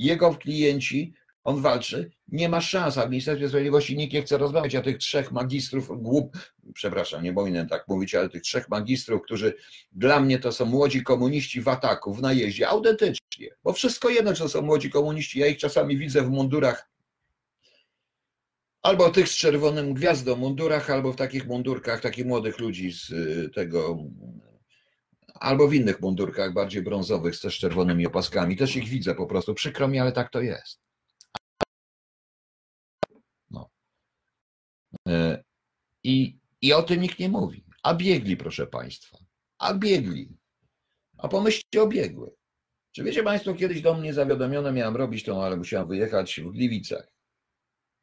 Jego klienci on walczy, nie ma szans, a w Ministerstwie Sprawiedliwości nikt nie chce rozmawiać, a tych trzech magistrów, głup, przepraszam, nie powinienem tak mówić, ale tych trzech magistrów, którzy dla mnie to są młodzi komuniści w ataku, w najeździe, autentycznie, bo wszystko jedno, czy to są młodzi komuniści, ja ich czasami widzę w mundurach, albo tych z czerwonym gwiazdą mundurach, albo w takich mundurkach, takich młodych ludzi z y, tego, albo w innych mundurkach bardziej brązowych, z też czerwonymi opaskami, też ich widzę po prostu, przykro mi, ale tak to jest. E, I, I o tym nikt nie mówi. A biegli, proszę Państwa. A biegli. A pomyślcie o biegłych. Czy wiecie Państwo, kiedyś do mnie zawiadomiono, miałem robić to, ale musiałem wyjechać w Gliwicach.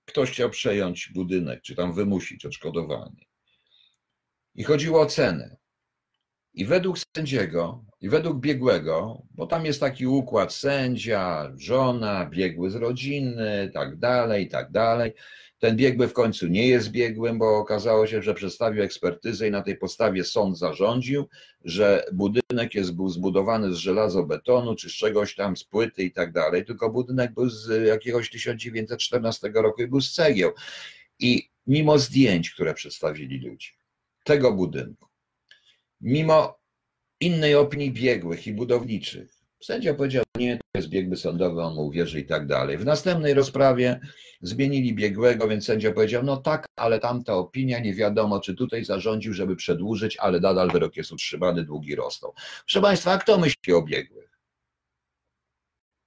Ktoś chciał przejąć budynek, czy tam wymusić odszkodowanie. I chodziło o cenę. I według sędziego, i według biegłego, bo tam jest taki układ sędzia, żona, biegły z rodziny, tak dalej, tak dalej. Ten biegły w końcu nie jest biegłym, bo okazało się, że przedstawił ekspertyzę i na tej podstawie sąd zarządził, że budynek jest, był zbudowany z żelazobetonu czy z czegoś tam, z płyty i tak dalej, tylko budynek był z jakiegoś 1914 roku i był z cegieł. I mimo zdjęć, które przedstawili ludzie, tego budynku, mimo innej opinii biegłych i budowniczych, Sędzia powiedział, nie, to jest biegły sądowy, on mu uwierzy i tak dalej. W następnej rozprawie zmienili biegłego, więc sędzia powiedział, no tak, ale tamta opinia, nie wiadomo, czy tutaj zarządził, żeby przedłużyć, ale nadal wyrok jest utrzymany, długi rosną. Proszę Państwa, a kto myśli o biegłych?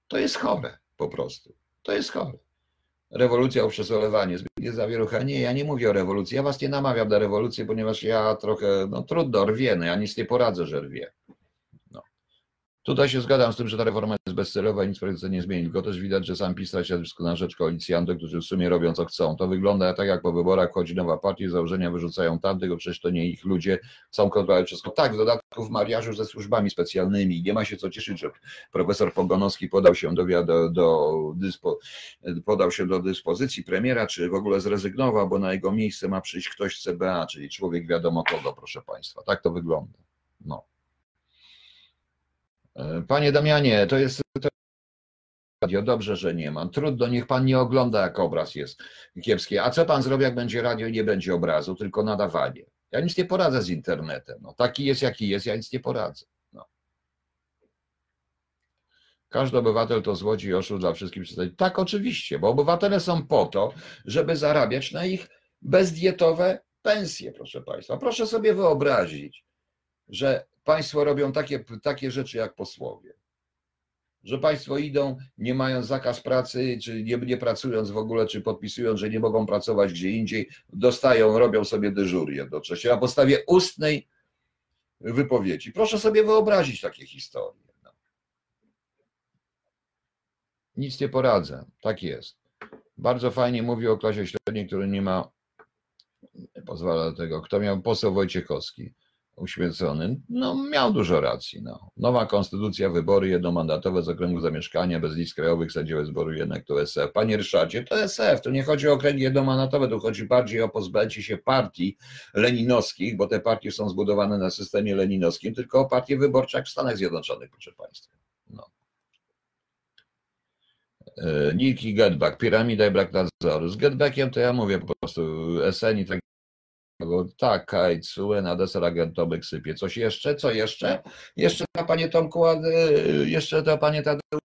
To jest chore, po prostu. To jest chore. Rewolucja o przesolewanie, zbytnie zawierucha. Nie, ja nie mówię o rewolucji. Ja was nie namawiam na rewolucję, ponieważ ja trochę, no trudno, rwię, no ja nic nie poradzę, że rwię. Tutaj się zgadzam z tym, że ta reforma jest bezcelowa i nic w nie zmieni. Tylko też widać, że sam PiS traci na rzecz koalicjantów, którzy w sumie robią co chcą. To wygląda tak, jak po wyborach wchodzi nowa partia, założenia wyrzucają tamtych, bo przecież to nie ich ludzie, chcą kontrolować wszystko. Tak, w dodatku w mariażu ze służbami specjalnymi. Nie ma się co cieszyć, że profesor Pogonowski podał się do, do, do, dyspo, podał się do dyspozycji premiera, czy w ogóle zrezygnował, bo na jego miejsce ma przyjść ktoś z CBA, czyli człowiek wiadomo kogo, proszę Państwa. Tak to wygląda. No. E, panie Damianie, to jest radio, dobrze, że nie mam. Trudno, niech pan nie ogląda, jak obraz jest kiepski. A co pan zrobi, jak będzie radio i nie będzie obrazu, tylko nadawanie? Ja nic nie poradzę z internetem. No, taki jest, jaki jest, ja nic nie poradzę. No. Każdy obywatel to złodziej oszust dla wszystkich przedstawicieli. Tak, oczywiście, bo obywatele są po to, żeby zarabiać na ich bezdietowe pensje, proszę Państwa. Proszę sobie wyobrazić, że Państwo robią takie, takie rzeczy jak posłowie. Że Państwo idą, nie mając zakaz pracy, czy nie, nie pracując w ogóle, czy podpisując, że nie mogą pracować gdzie indziej, dostają, robią sobie dyżury jednocześnie na podstawie ustnej wypowiedzi. Proszę sobie wyobrazić takie historie. No. Nic nie poradzę, tak jest. Bardzo fajnie mówi o klasie średniej, który nie ma, pozwala do tego. Kto miał poseł Wojciechowski? Uświęcony, no miał dużo racji. No. Nowa konstytucja, wybory jednomandatowe z okręgu zamieszkania, bez list krajowych, sędziowie zboru jednak to SF. Panie Ryszardzie, to SF, to nie chodzi o okręgi jednomandatowe, tu chodzi bardziej o pozbycie się partii leninowskich, bo te partie są zbudowane na systemie leninowskim, tylko o partie wyborcze jak w Stanach Zjednoczonych, proszę Państwa. No. E, Niki Getback, piramida i brak nadzoru. Z Getbackiem to ja mówię po prostu SN i tak tak, Kajt, na deser agentowych sypie. Coś jeszcze? Co jeszcze? Jeszcze to, panie Tomku, jeszcze to, panie Tadeusz.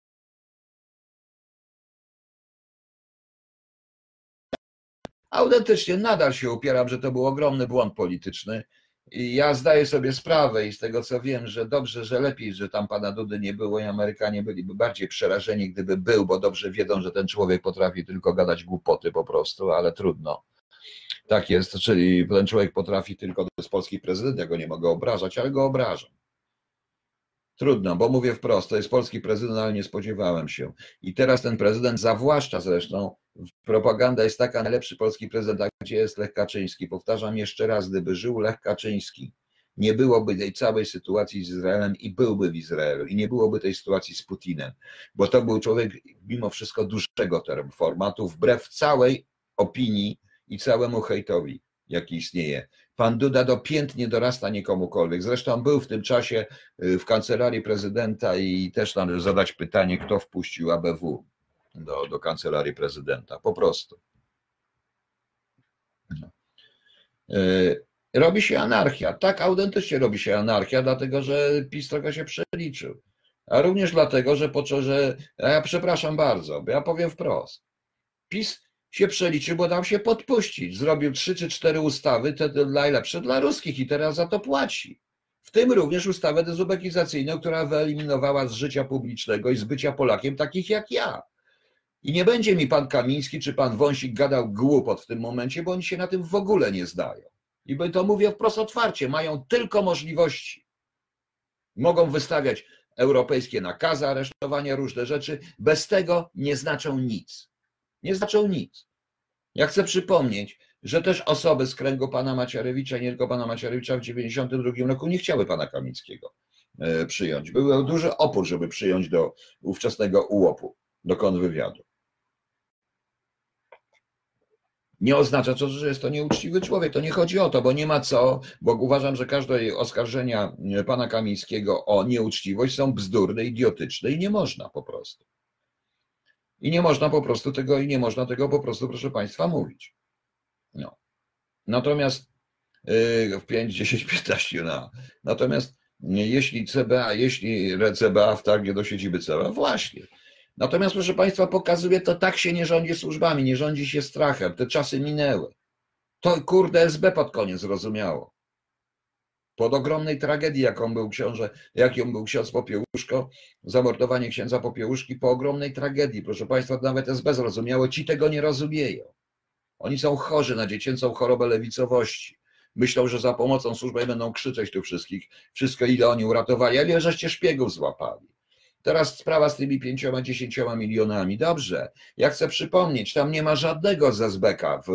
Autentycznie nadal się upieram, że to był ogromny błąd polityczny. I ja zdaję sobie sprawę i z tego co wiem, że dobrze, że lepiej, że tam pana Dudy nie było i Amerykanie byliby bardziej przerażeni, gdyby był, bo dobrze wiedzą, że ten człowiek potrafi tylko gadać głupoty po prostu, ale trudno. Tak jest, czyli ten człowiek potrafi tylko, jest polski prezydent, ja go nie mogę obrażać, ale go obrażam. Trudno, bo mówię wprost, to jest polski prezydent, ale nie spodziewałem się. I teraz ten prezydent zawłaszcza zresztą, propaganda jest taka, najlepszy polski prezydent, a gdzie jest Lech Kaczyński? Powtarzam jeszcze raz, gdyby żył Lech Kaczyński, nie byłoby tej całej sytuacji z Izraelem i byłby w Izraelu i nie byłoby tej sytuacji z Putinem, bo to był człowiek mimo wszystko dużego formatu, wbrew całej opinii i całemu hejtowi, jaki istnieje. Pan Duda dopiętnie dorasta niekomukolwiek. Zresztą był w tym czasie y, w kancelarii prezydenta i też należy zadać pytanie, kto wpuścił ABW do, do kancelarii prezydenta. Po prostu. No. Y, robi się anarchia. Tak, autentycznie robi się anarchia, dlatego że PiS trochę się przeliczył. A również dlatego, że, po, że ja przepraszam bardzo, bo ja powiem wprost. PiS się przeliczył, bo dał się podpuścić. Zrobił trzy czy cztery ustawy, te najlepsze dla ruskich i teraz za to płaci. W tym również ustawę dezubekizacyjną, która wyeliminowała z życia publicznego i z bycia Polakiem takich jak ja. I nie będzie mi pan Kamiński czy pan Wąsik gadał głupot w tym momencie, bo oni się na tym w ogóle nie zdają. I to mówię wprost otwarcie, mają tylko możliwości. Mogą wystawiać europejskie nakazy aresztowania, różne rzeczy, bez tego nie znaczą nic nie znaczą nic. Ja chcę przypomnieć, że też osoby z kręgu pana Macierewicza, nie tylko pana Macierewicza w 1992 roku nie chciały pana Kamickiego e, przyjąć. Był duży opór, żeby przyjąć do ówczesnego ułopu, do kontrwywiadu. Nie oznacza to, że jest to nieuczciwy człowiek. To nie chodzi o to, bo nie ma co, bo uważam, że każde oskarżenia pana Kamińskiego o nieuczciwość są bzdurne, idiotyczne i nie można po prostu. I nie można po prostu tego, i nie można tego po prostu, proszę Państwa, mówić. No. Natomiast yy, w 5, 10, 15 no. Natomiast jeśli CBA, jeśli CBA wtargnie do siedziby CBA, właśnie. Natomiast proszę Państwa, pokazuje to tak się nie rządzi służbami, nie rządzi się strachem. Te czasy minęły. To kurde SB pod koniec zrozumiało pod ogromnej tragedii, jaką był książę, jaką był ksiądz Popiełuszko, zamordowanie księdza Popiełuszki, po ogromnej tragedii. Proszę Państwa, nawet SB zrozumiało, ci tego nie rozumieją. Oni są chorzy na dziecięcą chorobę lewicowości. Myślą, że za pomocą służby będą krzyczeć tu wszystkich, wszystko ile oni uratowali, ale żeście szpiegów złapali. Teraz sprawa z tymi pięcioma, dziesięcioma milionami. Dobrze, ja chcę przypomnieć, tam nie ma żadnego z SBK, w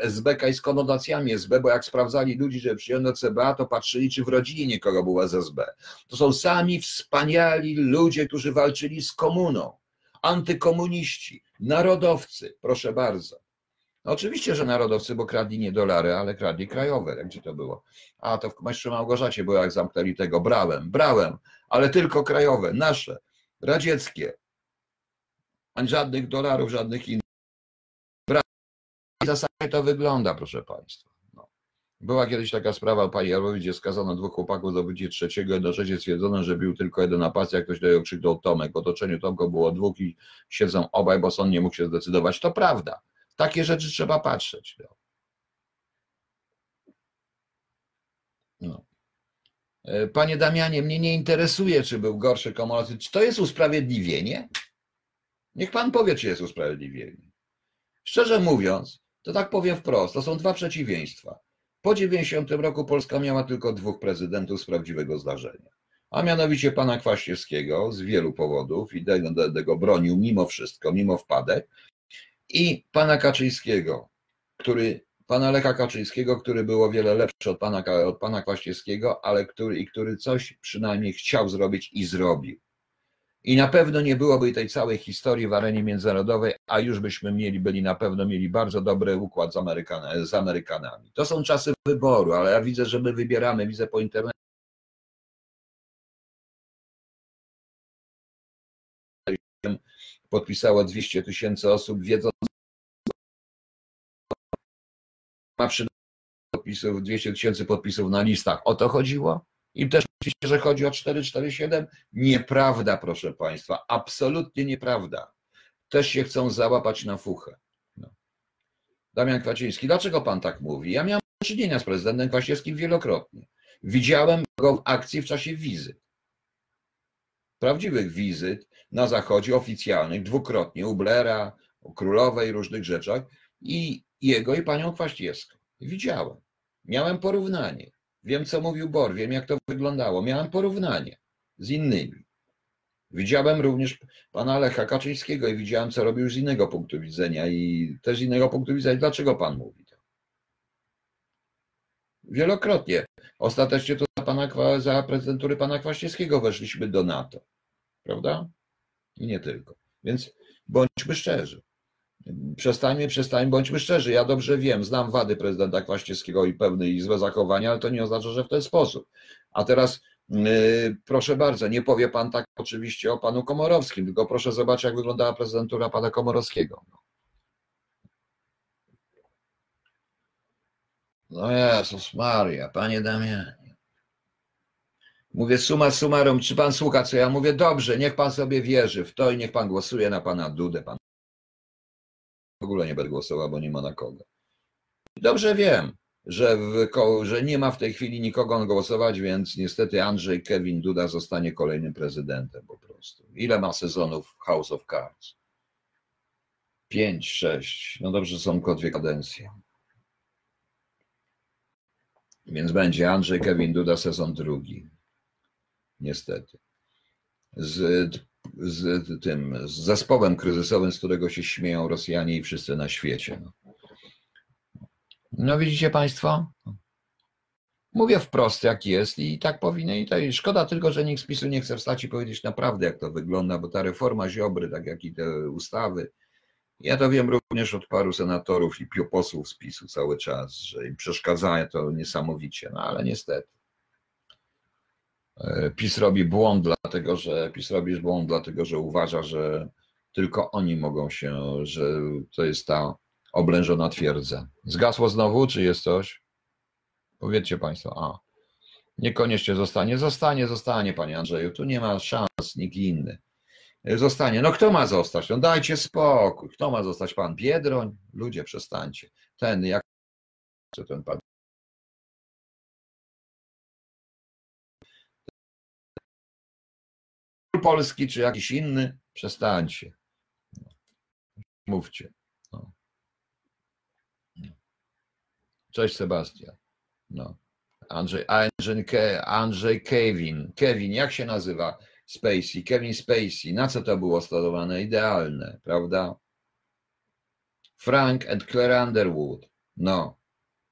SBK i z konotacjami SB, bo jak sprawdzali ludzi, że przyjął do CBA, to patrzyli, czy w rodzinie nikogo była z SB. To są sami wspaniali ludzie, którzy walczyli z komuną, antykomuniści, narodowcy, proszę bardzo. No oczywiście, że narodowcy, bo kradli nie dolary, ale kradli krajowe. Jak gdzie to było? A to w Majstrze Małgorzacie było, jak zamknęli tego. Brałem, brałem, ale tylko krajowe, nasze, radzieckie. Ani żadnych dolarów, żadnych innych. Brałem. I zasadzie to wygląda, proszę Państwa. No. Była kiedyś taka sprawa pani Jarowicz, gdzie skazano dwóch chłopaków do bycia trzeciego, jednocześnie stwierdzono, że był tylko jeden napastnik, jak ktoś do niego krzyknął Tomek. W otoczeniu Tomka było dwóch i siedzą obaj, bo sąd nie mógł się zdecydować. To prawda. Takie rzeczy trzeba patrzeć. No. No. E, Panie Damianie, mnie nie interesuje, czy był gorszy Komorowski. Czy to jest usprawiedliwienie? Niech pan powie, czy jest usprawiedliwienie. Szczerze mówiąc, to tak powiem wprost, to są dwa przeciwieństwa. Po 90 roku Polska miała tylko dwóch prezydentów z prawdziwego zdarzenia. A mianowicie pana Kwaśniewskiego z wielu powodów i tego, tego bronił mimo wszystko, mimo wpadek, i pana Kaczyńskiego, który, pana Lecha Kaczyńskiego, który był o wiele lepszy od pana, od pana Kwaśniewskiego, ale który, i który coś przynajmniej chciał zrobić i zrobił. I na pewno nie byłoby tej całej historii w arenie międzynarodowej, a już byśmy mieli, byli na pewno mieli bardzo dobry układ z, Amerykan z Amerykanami. To są czasy wyboru, ale ja widzę, że my wybieramy, widzę po internecie. Podpisało 200 tysięcy osób, wiedząc, ma podpisów 200 tysięcy podpisów na listach. O to chodziło? Im też myślicie, że chodzi o 447? Nieprawda, proszę Państwa, absolutnie nieprawda. Też się chcą załapać na fuchę. No. Damian Kwaciński, dlaczego Pan tak mówi? Ja miałem do czynienia z prezydentem Kwaśniewskim wielokrotnie. Widziałem go w akcji w czasie wizyt. Prawdziwych wizyt na Zachodzie, oficjalnych, dwukrotnie, u Blera, u Królowej, różnych rzeczach i jego i panią Kwaśniewską. Widziałem. Miałem porównanie. Wiem, co mówił Bor, wiem, jak to wyglądało. Miałem porównanie z innymi. Widziałem również pana Lecha Kaczyńskiego i widziałem, co robił z innego punktu widzenia i też z innego punktu widzenia. Dlaczego pan mówi to? Wielokrotnie. Ostatecznie to za, pana, za prezydentury pana Kwaśniewskiego weszliśmy do NATO. Prawda? I nie tylko. Więc bądźmy szczerzy. Przestańmy, przestańmy, bądźmy szczerzy. Ja dobrze wiem, znam wady prezydenta Kwaśniewskiego i pewne i złe zachowania, ale to nie oznacza, że w ten sposób. A teraz yy, proszę bardzo, nie powie pan tak oczywiście o panu Komorowskim, tylko proszę zobaczyć, jak wyglądała prezydentura pana Komorowskiego. No Jezus Maria, panie Damianie. Mówię suma summarum, czy pan słucha, co ja mówię? Dobrze, niech pan sobie wierzy w to i niech pan głosuje na pana Dudę, pan w ogóle nie będę głosował, bo nie ma na kogo. Dobrze wiem, że, w, że nie ma w tej chwili nikogo głosować, więc niestety Andrzej Kevin Duda zostanie kolejnym prezydentem po prostu. Ile ma sezonów House of Cards? Pięć, sześć. No dobrze, są tylko dwie kadencje. Więc będzie Andrzej Kevin Duda sezon drugi. Niestety. Z z tym z zespołem kryzysowym, z którego się śmieją Rosjanie i wszyscy na świecie. No, no widzicie Państwo? Mówię wprost, jak jest i tak powinien. I to szkoda tylko, że nikt z PiSu nie chce wstać i powiedzieć naprawdę, jak to wygląda, bo ta reforma Ziobry, tak jak i te ustawy, ja to wiem również od paru senatorów i posłów z PiSu cały czas, że im przeszkadzają to niesamowicie, no ale niestety. E, PiS robi błąd, dlatego że PiS robi błąd, dlatego że uważa, że tylko oni mogą się, że to jest ta oblężona twierdza. Zgasło znowu, czy jest coś? Powiedzcie Państwo. A, niekoniecznie zostanie. Zostanie, zostanie, Panie Andrzeju. Tu nie ma szans, nikt inny. Zostanie. No kto ma zostać? No dajcie spokój. Kto ma zostać? Pan Biedroń? Ludzie, przestańcie. Ten, jak ten pan polski czy jakiś inny, przestańcie. Mówcie. No. Cześć Sebastian. No. Andrzej, Andrzej, Andrzej Kevin. Kevin, jak się nazywa? Spacey, Kevin Spacey. Na co to było sterowane? Idealne, prawda? Frank and Claire Underwood. No.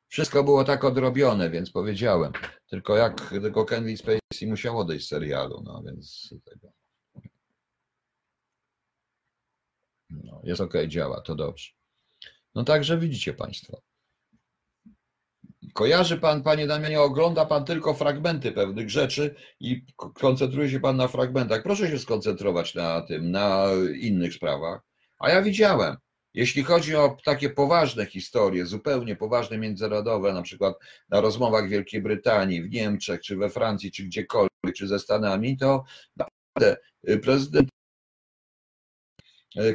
Wszystko było tak odrobione, więc powiedziałem. Tylko jak tylko Kevin Spacey musiał odejść z serialu, no więc tego. No, jest ok, działa, to dobrze. No także widzicie Państwo. Kojarzy Pan, Panie Damianie, ogląda Pan tylko fragmenty pewnych rzeczy i koncentruje się Pan na fragmentach. Proszę się skoncentrować na tym, na innych sprawach. A ja widziałem, Jeśli chodzi o takie poważne historie, zupełnie poważne międzynarodowe, na przykład na rozmowach w Wielkiej Brytanii, w Niemczech, czy we Francji, czy gdziekolwiek, czy ze Stanami, to naprawdę y, prezydent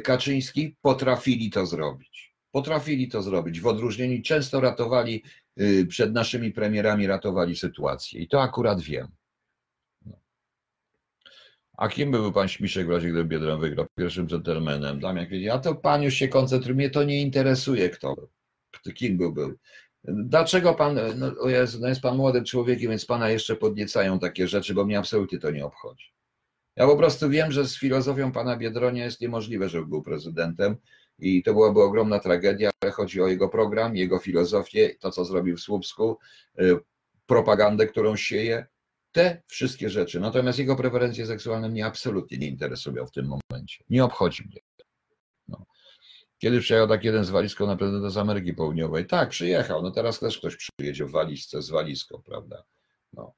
Kaczyński potrafili to zrobić. Potrafili to zrobić. W odróżnieniu często ratowali przed naszymi premierami, ratowali sytuację. I to akurat wiem. A kim był pan Śmiszek w razie, gdyby Biedron wygrał? Pierwszym dżentelmenem. Damian powiedział, a to pan już się koncentruje, mnie to nie interesuje, kto. Kim był, był. Dlaczego pan, no, Jezu, no jest pan młodym człowiekiem, więc pana jeszcze podniecają takie rzeczy, bo mnie absolutnie to nie obchodzi. Ja po prostu wiem, że z filozofią pana Biedronia jest niemożliwe, żeby był prezydentem i to byłaby ogromna tragedia, ale chodzi o jego program, jego filozofię, to co zrobił w Słupsku, y, propagandę, którą sieje, te wszystkie rzeczy. Natomiast jego preferencje seksualne mnie absolutnie nie interesują w tym momencie. Nie obchodzi mnie. No. Kiedy przyjechał tak jeden z walizką na prezydenta z Ameryki Południowej? Tak, przyjechał. No teraz też ktoś przyjedzie w walizce z walizką, prawda? No.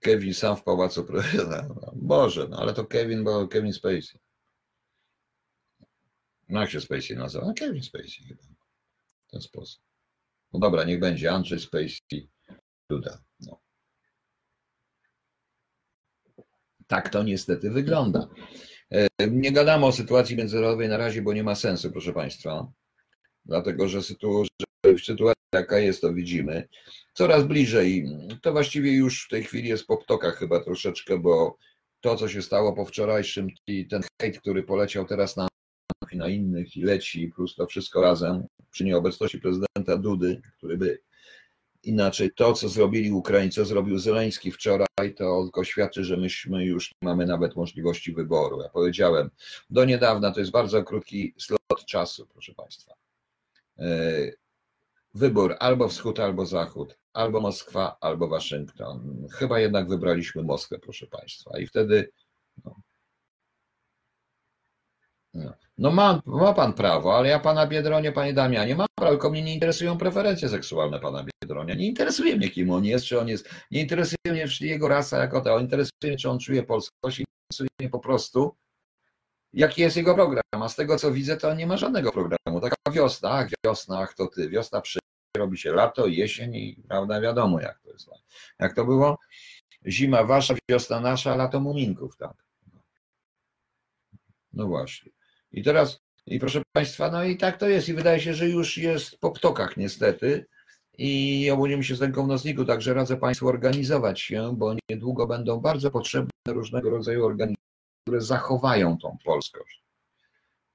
Kevin sam w pałacu prezydenta. No, Boże, no ale to Kevin, bo Kevin Spacey. No jak się Spacey nazywa? No Kevin Spacey chyba. W ten sposób. No dobra, niech będzie Andrzej Spacey Duda. No. Tak to niestety wygląda. E, nie gadamy o sytuacji międzynarodowej na razie, bo nie ma sensu, proszę Państwa. Dlatego, że sytuacja, jaka jest, to widzimy. Coraz bliżej. To właściwie już w tej chwili jest po ptokach chyba troszeczkę, bo to, co się stało po wczorajszym, i ten hejt, który poleciał teraz na, na innych i leci, plus to wszystko razem, przy nieobecności prezydenta Dudy, który by Inaczej to, co zrobili Ukraińcy, zrobił Zeleński wczoraj, to tylko świadczy, że myśmy już nie mamy nawet możliwości wyboru. Ja powiedziałem, do niedawna to jest bardzo krótki slot czasu, proszę Państwa. E, wybór albo wschód, albo zachód, albo Moskwa, albo Waszyngton. Chyba jednak wybraliśmy Moskwę, proszę Państwa. I wtedy. No, no. No ma, ma pan prawo, ale ja pana Biedronie, panie Damianie, mam prawo, tylko mnie nie interesują preferencje seksualne pana Biedronia. Nie interesuje mnie, kim on jest, czy on jest, nie interesuje mnie jego rasa jako ta, interesuje mnie, czy on czuje polskość, interesuje mnie po prostu, jaki jest jego program, a z tego, co widzę, to nie ma żadnego programu. Taka wiosna, ach, wiosna, ach, to ty, wiosna przyjdzie, robi się lato, jesień i prawda, wiadomo, jak to jest. Jak to było? Zima wasza, wiosna nasza, lato muminków, tak. No właśnie. I teraz, i proszę Państwa, no i tak to jest. I wydaje się, że już jest po ptokach niestety. I obudzimy się z ręką w nocniku, także radzę Państwu organizować się, bo niedługo będą bardzo potrzebne różnego rodzaju organizacje, które zachowają tą polskość.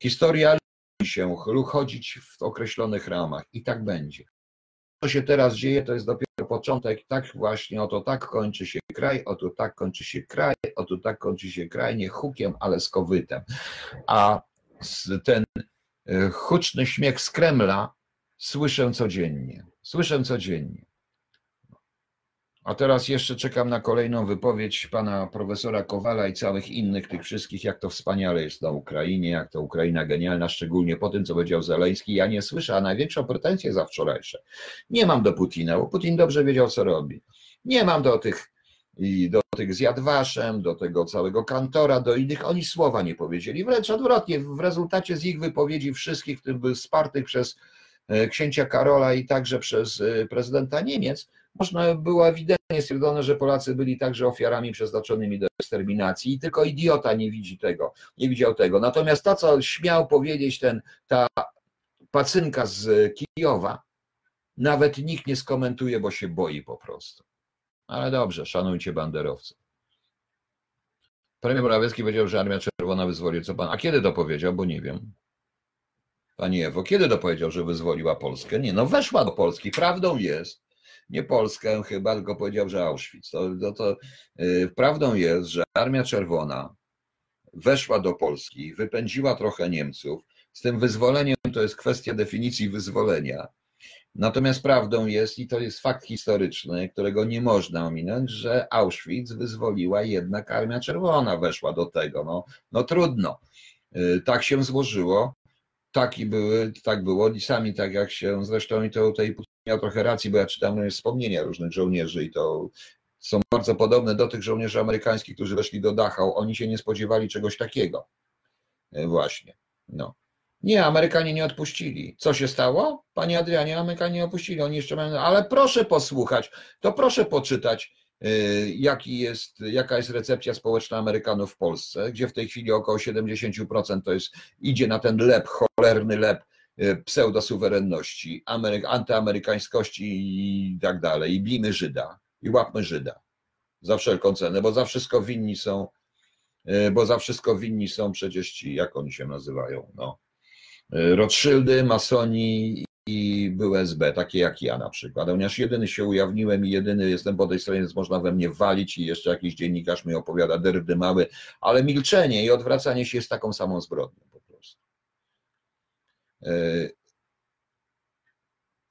Historia się chodzić w określonych ramach i tak będzie. Co się teraz dzieje, to jest dopiero początek. Tak właśnie, oto tak kończy się kraj, oto tak kończy się kraj, oto tak kończy się kraj, nie hukiem, ale z kowytem. A ten e, huczny śmiech z Kremla słyszę codziennie. Słyszę codziennie. A teraz jeszcze czekam na kolejną wypowiedź pana profesora Kowala i całych innych tych wszystkich, jak to wspaniale jest na Ukrainie, jak to Ukraina genialna, szczególnie po tym, co powiedział Zeleński. Ja nie słyszę, a największą pretensję za wczorajsze. Nie mam do Putina, bo Putin dobrze wiedział, co robi. Nie mam do tych i do tych z Jadwaszem, do tego całego kantora, do innych, oni słowa nie powiedzieli. Wręcz odwrotnie, w rezultacie z ich wypowiedzi wszystkich, w tym był wspartych przez e, księcia Karola i także przez e, prezydenta Niemiec, można było ewidentnie stwierdzone, że Polacy byli także ofiarami przeznaczonymi do eksterminacji i tylko idiota nie widzi tego, nie widział tego. Natomiast to, co śmiał powiedzieć ten, ta pacynka z Kijowa, nawet nikt nie skomentuje, bo się boi po prostu. Ale dobrze, szanujcie banderowców. Premier Morawiecki powiedział, że Armia Czerwona wyzwoli co pan. A kiedy to powiedział? Bo nie wiem. Pani Ewo, kiedy to powiedział, że wyzwoliła Polskę? Nie, no weszła do Polski. Prawdą jest. Nie Polskę chyba, tylko powiedział, że Auschwitz. To, to, to yy, prawdą jest, że Armia Czerwona weszła do Polski, wypędziła trochę Niemców. Z tym wyzwoleniem to jest kwestia definicji wyzwolenia. Natomiast prawdą jest, i to jest fakt historyczny, którego nie można ominąć, że Auschwitz wyzwoliła jednak Armia Czerwona, weszła do tego. No, no trudno. Y, tak się złożyło, taki były, tak było i sami tak jak się, zresztą i to tutaj miał trochę racji, bo ja czytam wspomnienia różnych żołnierzy i to są bardzo podobne do tych żołnierzy amerykańskich, którzy weszli do Dachau. Oni się nie spodziewali czegoś takiego. Y, właśnie. No. Nie, Amerykanie nie odpuścili. Co się stało? Panie Adrianie, Amerykanie nie odpuścili. Oni jeszcze mają. Ale proszę posłuchać, to proszę poczytać, y, jaki jest, jaka jest recepcja społeczna Amerykanów w Polsce, gdzie w tej chwili około 70% to jest, idzie na ten lep, cholerny lep y, pseudosuwerenności, Amery, antyamerykańskości i tak dalej. I bijmy Żyda, i łapmy Żyda za wszelką cenę, bo za wszystko winni są, y, bo za wszystko winni są przecież ci, jak oni się nazywają, no Rothschildy, masoni i był SB, takie jak ja na przykład. Ponieważ jedyny się ujawniłem i jedyny jestem po tej stronie, więc można we mnie walić i jeszcze jakiś dziennikarz mi opowiada derdy mały, ale milczenie i odwracanie się jest taką samą zbrodnią po prostu. E,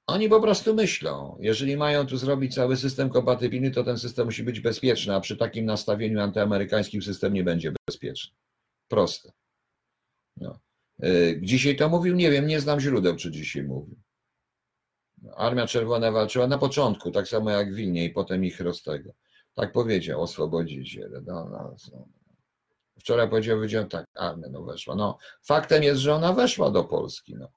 oni po prostu myślą, jeżeli mają tu zrobić cały system kompatybilny, to ten system musi być bezpieczny, a przy takim nastawieniu antyamerykańskim system nie będzie bezpieczny. Proste. No. E, dzisiaj to mówił? Nie wiem, nie znam źródeł, czy dzisiaj mówił. Armia Czerwona walczyła na początku, tak samo jak Wilnie i potem ich roztego. Tak powiedział, oswobodziciel. No, no, no. Wczoraj powiedział, powiedział tak, armia no weszła. No, faktem jest, że ona weszła do Polski. No.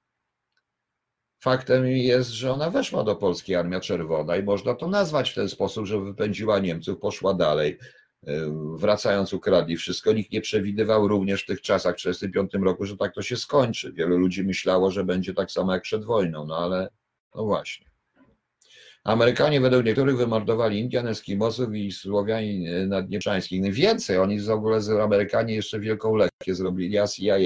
Faktem jest, że ona weszła do Polski, Armia Czerwona i można to nazwać w ten sposób, że wypędziła Niemców, poszła dalej, wracając ukradli wszystko. Nikt nie przewidywał również w tych czasach, w 1945 roku, że tak to się skończy. Wielu ludzi myślało, że będzie tak samo jak przed wojną, no ale no właśnie. Amerykanie według niektórych wymordowali Indian, Eskimosów i Słowianin naddnieprzańskich. No więcej, oni w ogóle z Amerykanie jeszcze wielką lekcję zrobili, a CIA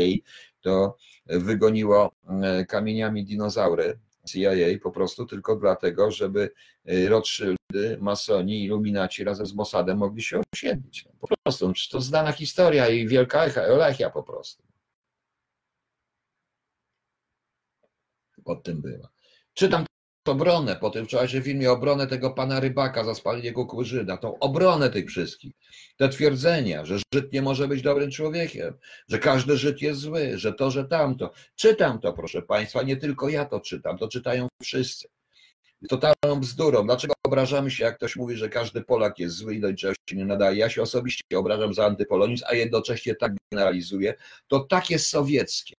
to wygoniło e, kamieniami dinozaury CIA po prostu tylko dlatego, żeby y, Rothschildy, masoni, iluminaci razem z Mossadem mogli się osiedlić. No, po prostu, to znana historia i wielka Olechia po prostu. Pod tym była. Czytam obronę po tym wczorajszym filmie, obronę tego pana Rybaka za spalenie kukurydzyna, tą obronę tych wszystkich, te twierdzenia, że Żyd nie może być dobrym człowiekiem, że każdy Żyd jest zły, że to, że tamto. Czytam to, proszę państwa, nie tylko ja to czytam, to czytają wszyscy. Totalną bzdurą. Dlaczego obrażamy się, jak ktoś mówi, że każdy Polak jest zły i do niczego się nie nadaje? Ja się osobiście obrażam za antypolonizm, a jednocześnie tak generalizuję. To tak jest sowieckie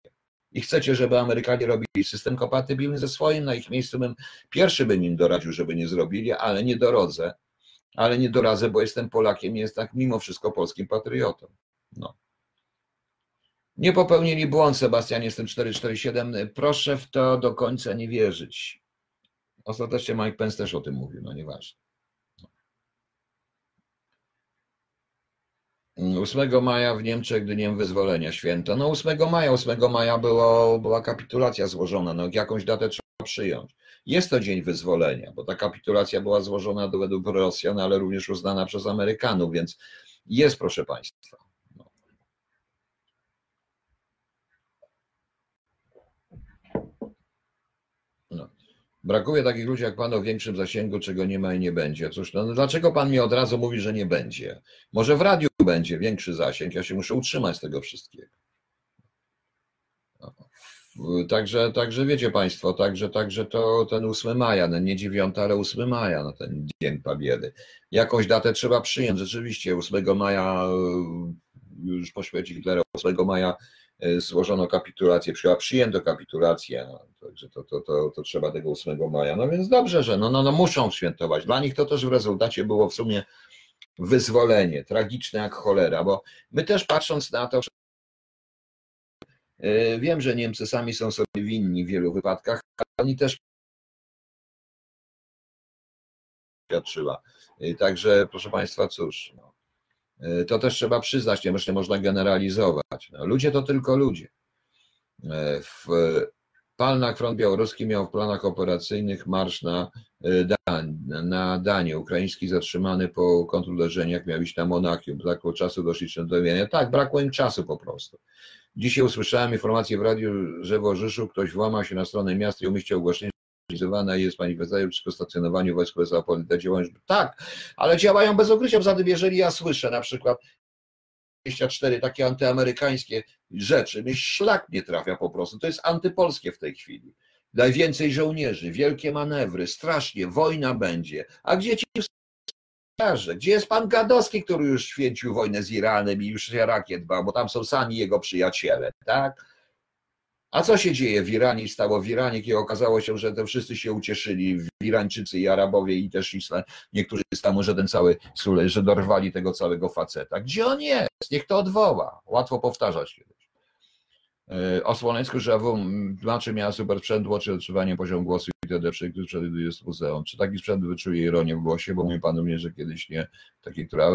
i chcecie, żeby Amerykanie robili system kompatybilny ze swoim, na ich miejscu bym pierwszy bym im doradził, żeby nie zrobili, ale nie dorodzę, ale nie doradzę, bo jestem Polakiem i jestem tak mimo wszystko polskim patriotą. No. Nie popełnili błąd, Sebastian, jestem 447. Proszę w to do końca nie wierzyć. Ostatecznie Mike Pence też o tym mówił, no nieważne. 8 maja w Niemczech dniem wyzwolenia święto. No 8 maja, 8 maja było, była kapitulacja złożona, no jakąś datę trzeba przyjąć. Jest to dzień wyzwolenia, bo ta kapitulacja była złożona według Rosjan, ale również uznana przez Amerykanów, więc jest, proszę Państwa. Brakuje takich ludzi jak pan o większym zasięgu, czego nie ma i nie będzie. Cóż, no, dlaczego pan mi od razu mówi, że nie będzie? Może w radiu będzie większy zasięg, ja się muszę utrzymać z tego wszystkiego. No. Także, także wiecie Państwo, także, także to ten 8 maja, no nie 9, ale 8 maja, no ten Dzień Pabiedy. Jakąś datę trzeba przyjąć. Rzeczywiście 8 maja, już po śmierci Hitlera, 8 maja E, złożono kapitulację, przyjęto kapitulację, no, także to, to, to, to trzeba tego 8 maja. No więc dobrze, że no, no, no muszą świętować. Dla nich to też w rezultacie było w sumie wyzwolenie, tragiczne jak cholera, bo my też patrząc na to, e, wiem, że Niemcy sami są sobie winni w wielu wypadkach, ale oni też świadczyła. E, także proszę Państwa, cóż, no, E, to też trzeba przyznać, nie myślę, można generalizować. No, ludzie to tylko ludzie. E, w Palnak front białoruski miał w planach operacyjnych marsz na, e, na Danię. Ukraiński zatrzymany po kontruderzeniach miał iść na Monachium. Brakło czasu do dowienia. Tak, brakło im czasu po prostu. Dzisiaj usłyszałem informację w radiu, że w Orzyszu ktoś włamał się na stronę miasta i umieścił ogłoszenie, organizowana jest manifestacja przeciwko stacjonowaniu wojsk USA te działają. Tak, ale działają bez ukrycia. Zatem jeżeli ja słyszę na przykład 24 takie antyamerykańskie rzeczy, mnie szlak nie trafia po prostu. To jest antypolskie w tej chwili. Najwięcej żołnierzy, wielkie manewry, strasznie, wojna będzie. A gdzie ci gdzie jest pan Gadowski, który już święcił wojnę z Iranem i już się rakiet dbał, bo tam są sami jego przyjaciele, tak? A co się dzieje w Iranie? Stało w Iranie, kiedy okazało się, że te wszyscy się ucieszyli, Irańczycy i Arabowie i też Islam, niektórzy stamu, że ten cały Sulej, że dorwali tego całego faceta. Gdzie on jest? Niech to odwoła. Łatwo powtarzać kiedyś. E, o że tłumaczy miała super sprzęt, łączy otrzywanie poziomu głosu itd. Przewiduje jest muzeum. Czy taki sprzęt wyczuje ironię w głosie? Bo mój pan mnie, że kiedyś nie, taki, która,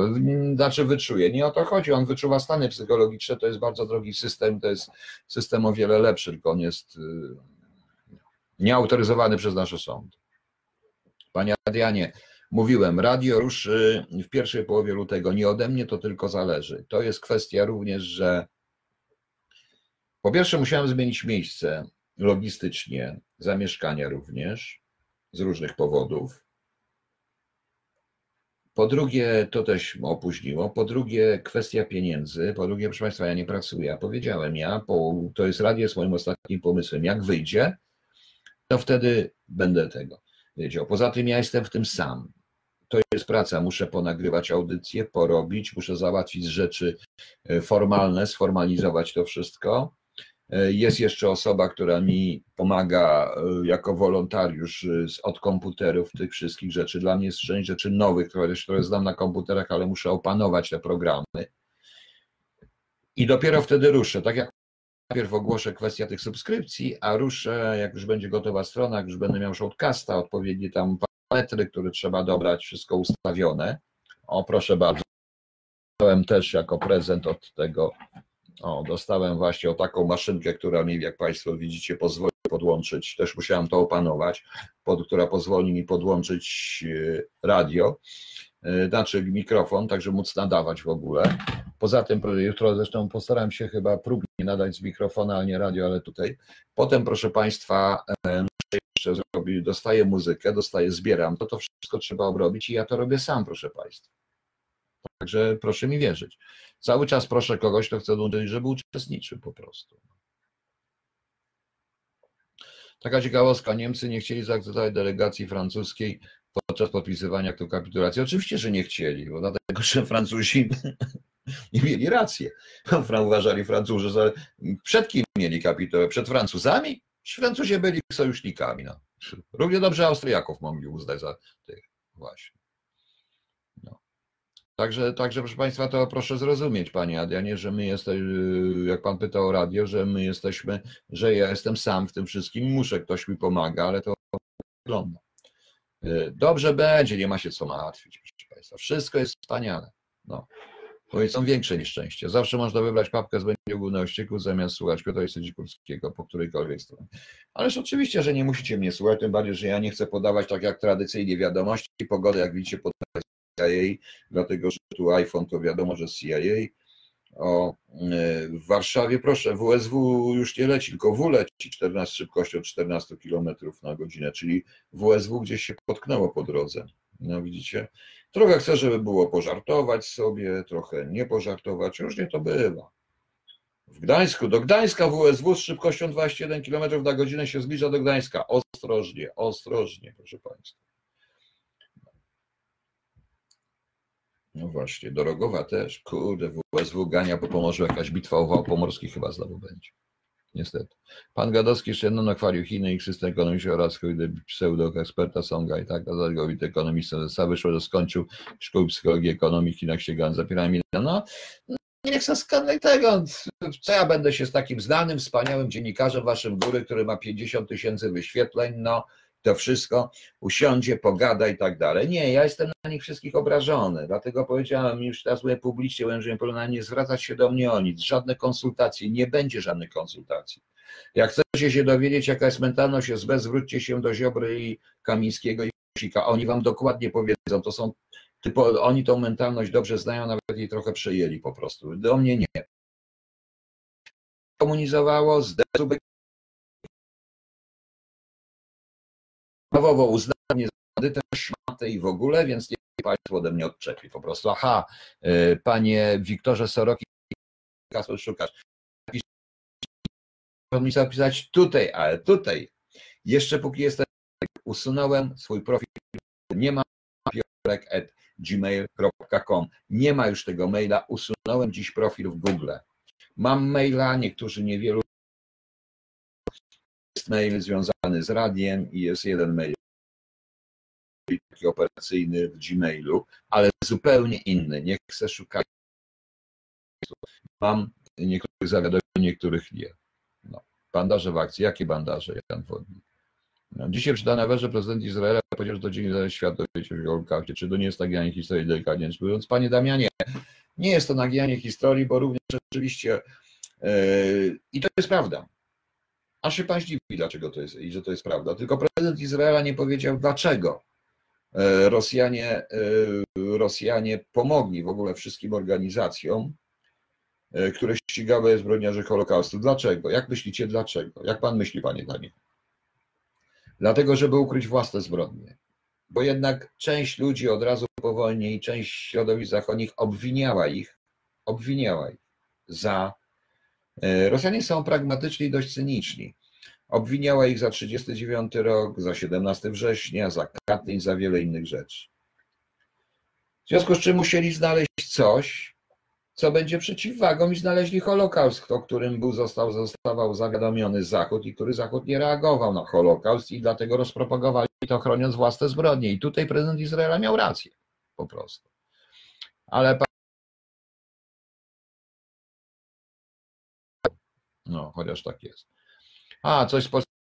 znaczy wyczuje. Nie o to chodzi, on wyczuwa stany psychologiczne, to jest bardzo drogi system, to jest system o wiele lepszy, tylko on jest y, nieautoryzowany przez nasze sądy. Panie Adrianie, mówiłem, radio ruszy w pierwszej połowie lutego. Nie ode mnie to tylko zależy. To jest kwestia również, że po pierwsze, musiałem zmienić miejsce logistycznie, zamieszkania również, z różnych powodów. Po drugie, to też opóźniło. Po drugie, kwestia pieniędzy. Po drugie, proszę Państwa, ja nie pracuję. Ja powiedziałem, ja, po, to jest radio z moim ostatnim pomysłem. Jak wyjdzie, to wtedy będę tego wiedział. Poza tym, ja jestem w tym sam. To jest praca. Muszę ponagrywać audycje, porobić, muszę załatwić rzeczy e, formalne, sformalizować to wszystko. E, jest jeszcze osoba, która mi pomaga e, jako wolontariusz e, od komputerów, tych wszystkich rzeczy. Dla mnie jest część rzeczy nowych, które, które znam na komputerach, ale muszę opanować te programy. I dopiero wtedy ruszę. Tak jak najpierw ogłoszę kwestię tych subskrypcji, a ruszę, jak już będzie gotowa strona, jak już będę miał shortcasta, odpowiednie tam parametry, które trzeba dobrać, wszystko ustawione. O, proszę bardzo. Dostałem też jako prezent od tego o, dostałem właśnie o taką maszynkę, która mi, jak Państwo widzicie, pozwoli podłączyć, też musiałem to opanować, pod, która pozwoli mi podłączyć e, radio, e, znaczy mikrofon, także móc nadawać w ogóle. Poza tym jutro zresztą postaram się chyba próbnie nadać z mikrofona, ale nie radio, ale tutaj. Potem, proszę Państwa, e, jeszcze zrobić, dostaję muzykę, dostaję, zbieram, to to wszystko trzeba obrobić i ja to robię sam, proszę Państwa. Także proszę mi wierzyć. Cały czas proszę kogoś, kto chce dołączyć, żeby uczestniczył po prostu. Taka ciekawostka, Niemcy nie chcieli zaakceptować delegacji francuskiej podczas podpisywania aktu kapitulacji. Oczywiście, że nie chcieli, bo dlatego, że Francuzi (laughs) nie mieli rację. Uważali Francuzi, że przed kim mieli kapitułę? Przed Francuzami? Francuzi byli sojusznikami. No. Równie dobrze Austriaków mogli uznać za tych właśnie. Także, także proszę Państwa, to proszę zrozumieć, Panie Adrianie, że my jesteśmy, jak Pan pytał o radio, że my jesteśmy, że ja jestem sam w tym wszystkim, muszę, ktoś mi pomaga, ale to wygląda. Dobrze będzie, nie ma się co martwić, proszę Państwa. Wszystko jest wspaniale. No. Są większe nieszczęście. Zawsze można wybrać papkę z będzie ogólnościeku zamiast słuchać Piotra Sędzikurskiego po którejkolwiek stronie. Ależ oczywiście, że nie musicie mnie słuchać, tym bardziej, że ja nie chcę podawać tak jak tradycyjnie wiadomości, pogody, jak widzicie, podawać CIA, dlatego że tu iPhone to wiadomo, że CIA. O, e, w Warszawie, proszę, WSW już nie leci, tylko W leci 14 szybkością 14 km na godzinę, czyli WSW gdzieś się potknęło po drodze. No widzicie? Trochę chcę, żeby było pożartować sobie, trochę nie pożartować, różnie to bywa. W Gdańsku, do Gdańska WSW z szybkością 21 km na godzinę się zbliża do Gdańska. Ostrożnie, ostrożnie, proszę Państwa. No właśnie, Dorogowa też. Kurde, WSW gania po Pomorzu, jakaś bitwa o wał pomorski chyba znowu będzie. Niestety. Pan Gadowski jeszcze jedno nachwalił Chiny i system ekonomiczny oraz pseudo-eksperta Songa i tak, zalegowity ekonomista ze wyszło, że skończył szkoły psychologii ekonomii Chinach ściągając za piramidę. No, nie chcę skandal tego. Co ja będę się z takim znanym, wspaniałym dziennikarzem waszym góry, który ma 50 tysięcy wyświetleń, no to wszystko, usiądzie, pogada i tak dalej. Nie, ja jestem na nich wszystkich obrażony, dlatego powiedziałem już teraz mówię publicznie, mówię, że powinno nie zwracać się do mnie o nic, żadne konsultacje, nie będzie żadnych konsultacji. Jak chcecie się dowiedzieć, jaka jest mentalność SB, zwróćcie się do Ziobry i Kamińskiego i Kusika. Oni wam dokładnie powiedzą, to są typo, oni tą mentalność dobrze znają, nawet jej trochę przejęli po prostu. Do mnie nie. Komunizowało, z prawowo uznanie za bandytę, szmatę i w ogóle, więc nie państwo ode mnie odczepi po prostu. Aha, y, panie Wiktorze Soroki, Kasper szukasz. On mi zapisać tutaj, ale tutaj. Jeszcze póki jestem, usunąłem swój profil. Nie ma gmail.com. Nie ma już tego maila. Usunąłem dziś profil w Google. Mam maila, niektórzy niewielu jest mail związany z radiem i jest jeden mail operacyjny w Gmailu, ale zupełnie inny. Nie chcę szukać. Mam niektórych zawiadomień, niektórych nie. No. Bandaże w akcji. Jakie bandaże, Jan Wodnik? No. Dzisiaj przy Danewerze prezydent Izraela powiedział, że to dzień świat dowie się. Czy to nie jest naginanie historii delikatnie mówiąc? Panie Damianie, nie jest to naginanie historii, bo również rzeczywiście yy, i to jest prawda. A się pan zdziwi, dlaczego to jest i że to jest prawda. Tylko prezydent Izraela nie powiedział dlaczego. E, Rosjanie, e, Rosjanie pomogli w ogóle wszystkim organizacjom, e, które ścigały zbrodniarzy Holokaustu. Dlaczego? Jak myślicie, dlaczego? Jak pan myśli, panie Daniel? Dlatego, żeby ukryć własne zbrodnie. Bo jednak część ludzi od razu po wojnie i część środowisk zachodnich obwiniała ich, obwiniała ich za. Rosjanie są pragmatyczni i dość cyniczni. Obwiniała ich za 39 rok, za 17 września, za Katyń, za wiele innych rzeczy. W związku z czym musieli znaleźć coś, co będzie przeciwwagą i znaleźli Holokaust, o którym był, został, zostawał zawiadomiony Zachód i który Zachód nie reagował na Holokaust i dlatego rozpropagowali to chroniąc własne zbrodnie. I tutaj prezydent Izraela miał rację, po prostu. Ale no, chociaż tak jest. A, coś z Polską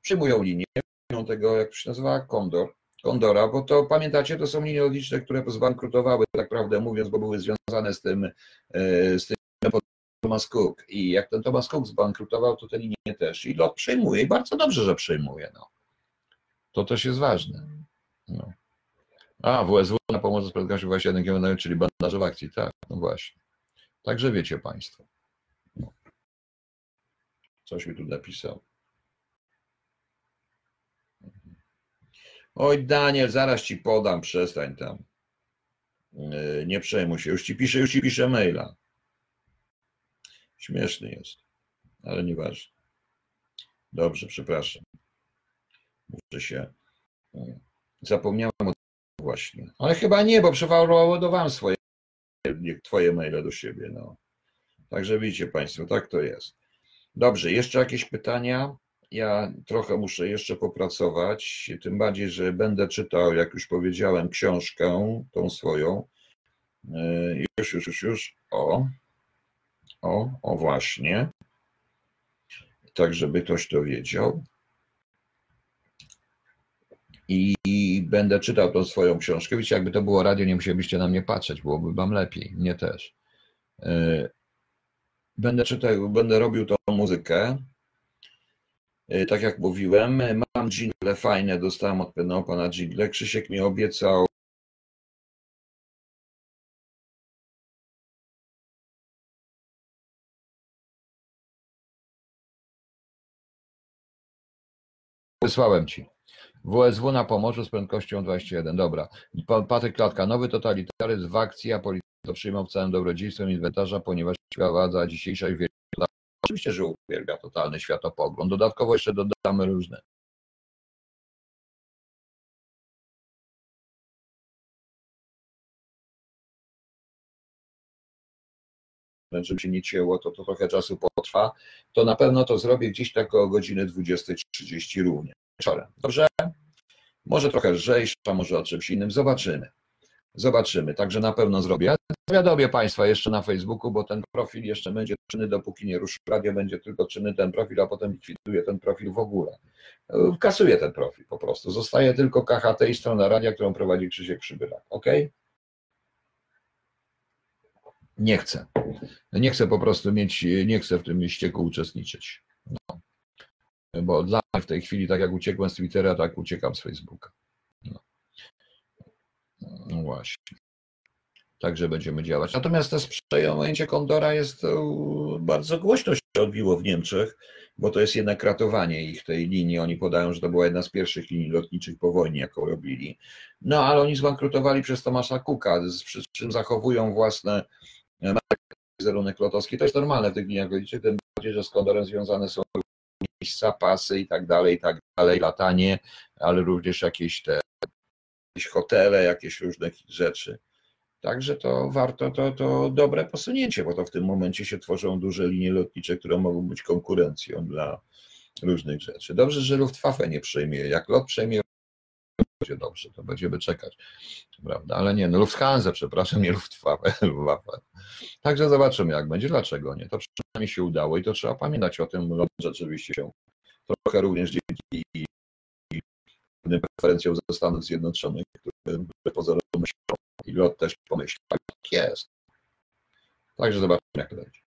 przyjmują linię tego, jak się nazywa, Kondor, Kondora, bo to pamiętacie, to są linie lotnicze, które zbankrutowały, tak prawdę mówiąc, bo były związane z tym, e, z tym Thomas Cook. I jak ten Thomas Cook zbankrutował, to te linie też. I lot przejmuje i bardzo dobrze, że przejmuje. No. To też jest ważne. No. A, WSW na pomoc z prędkością 21 km, czyli bandaże w akcji, tak, no właśnie. Także wiecie Państwo. Coś mi tu napisał. Oj, Daniel, zaraz ci podam, przestań tam. E, nie przejmuj się, już ci piszę, już ci piszę maila. Śmieszny jest, ale nieważne. Dobrze, przepraszam. Muszę się. E, zapomniałem o tym właśnie. Ale chyba nie, bo przeforwardowałem swoje twoje maile do siebie. No. Także widzicie Państwo, tak to jest. Dobrze, jeszcze jakieś pytania? Ja trochę muszę jeszcze popracować, tym bardziej, że będę czytał, jak już powiedziałem, książkę, tą swoją. E, już, już, już, już. O, o, o właśnie. Tak, żeby ktoś to wiedział. I będę czytał tą swoją książkę. Wiecie, jakby to było radio, nie musielibyście na mnie patrzeć, byłoby wam lepiej, mnie też. E, Będę czytał, będę robił tą muzykę. Y, tak jak mówiłem, mam jingle fajne, dostałem od pewnego pana jingle. Krzysiek mi obiecał Wysłałem ci. WSW na Pomorzu z prędkością 21. Dobra. Patryk Klatka. Nowy totalitaryzm w akcji, a policja to przyjmą w całym dobrodziejstwem inwentarza, ponieważ władza dzisiejsza uwielbia, oczywiście, że uwielbia totalny światopogląd. Dodatkowo jeszcze dodamy różne żeby się nie cięło, to, to trochę czasu potrwa, to na pewno to zrobię gdzieś tak o godziny 20.30 również wieczorem. Dobrze? Może trochę lżejsza, może o czymś innym. Zobaczymy. Zobaczymy. Także na pewno zrobię. Zawiadomię Państwa jeszcze na Facebooku, bo ten profil jeszcze będzie czynny, dopóki nie ruszy radio, będzie tylko czynny ten profil, a potem likwiduję ten profil w ogóle. Kasuję ten profil po prostu. Zostaje tylko KHT i strona radia, którą prowadzi Krzysiek Przybylak. Ok? Nie chcę. Nie chcę po prostu mieć, nie chcę w tym ścieku uczestniczyć. No. Bo dla mnie w tej chwili, tak jak uciekłem z Twittera, tak uciekam z Facebooka. No. no właśnie. Także będziemy działać. Natomiast to przejęcie Kondora jest e, bardzo głośno się odbiło w Niemczech, bo to jest jednak ratowanie ich tej linii. Oni podają, że to była jedna z pierwszych linii lotniczych po wojnie, jaką robili. No ale oni zbankrutowali przez Tomasza Kuka, przy czym zachowują własne wizerunek lotowski. To jest normalne w tych liniach lotniczych, tym bardziej, że z Kondorem związane są miejsca, pasy i tak dalej, i tak dalej, latanie, ale również jakieś te jakieś hotele, jakieś różne rzeczy. Także to warto, to, to dobre posunięcie, bo to w tym momencie się tworzą duże linie lotnicze, które mogą być konkurencją dla różnych rzeczy. Dobrze, że Luftwaffe nie przejmie. Jak lot przejmie, będzie dobrze, to będziemy czekać. Prawda? Ale nie, no Lufthansa, przepraszam, nie Luftwaffe. (laughs) Luftwaffe. Także zobaczymy, jak będzie. Dlaczego nie? To przynajmniej się udało i to trzeba pamiętać o tym. Rzeczywiście się trochę również dzięki pewnym preferencjom ze Stanów Zjednoczonych, które pozorom myślą i lot też pomyślał, tak jest. Także zobaczymy, jak to będzie.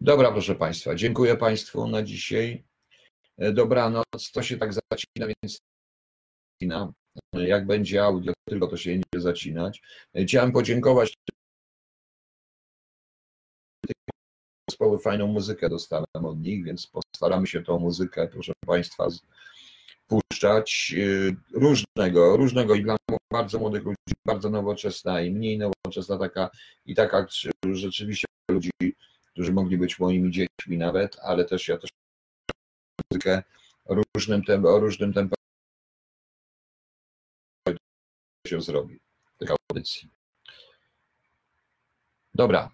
Dobra, proszę Państwa, dziękuję Państwu na dzisiaj. Dobranoc, to się tak zacina, więc jak będzie audio, tylko to się nie będzie zacinać. Chciałem podziękować zespoły fajną muzykę dostałem od nich, więc postaramy się tą muzykę, proszę Państwa, puszczać różnego, różnego i dla bardzo młodych ludzi, bardzo nowoczesna i mniej nowoczesna taka i taka rzeczywiście ludzi, którzy mogli być moimi dziećmi nawet, ale też ja też muzykę różnym o różnym tempie się zrobi tej audycji. Dobra,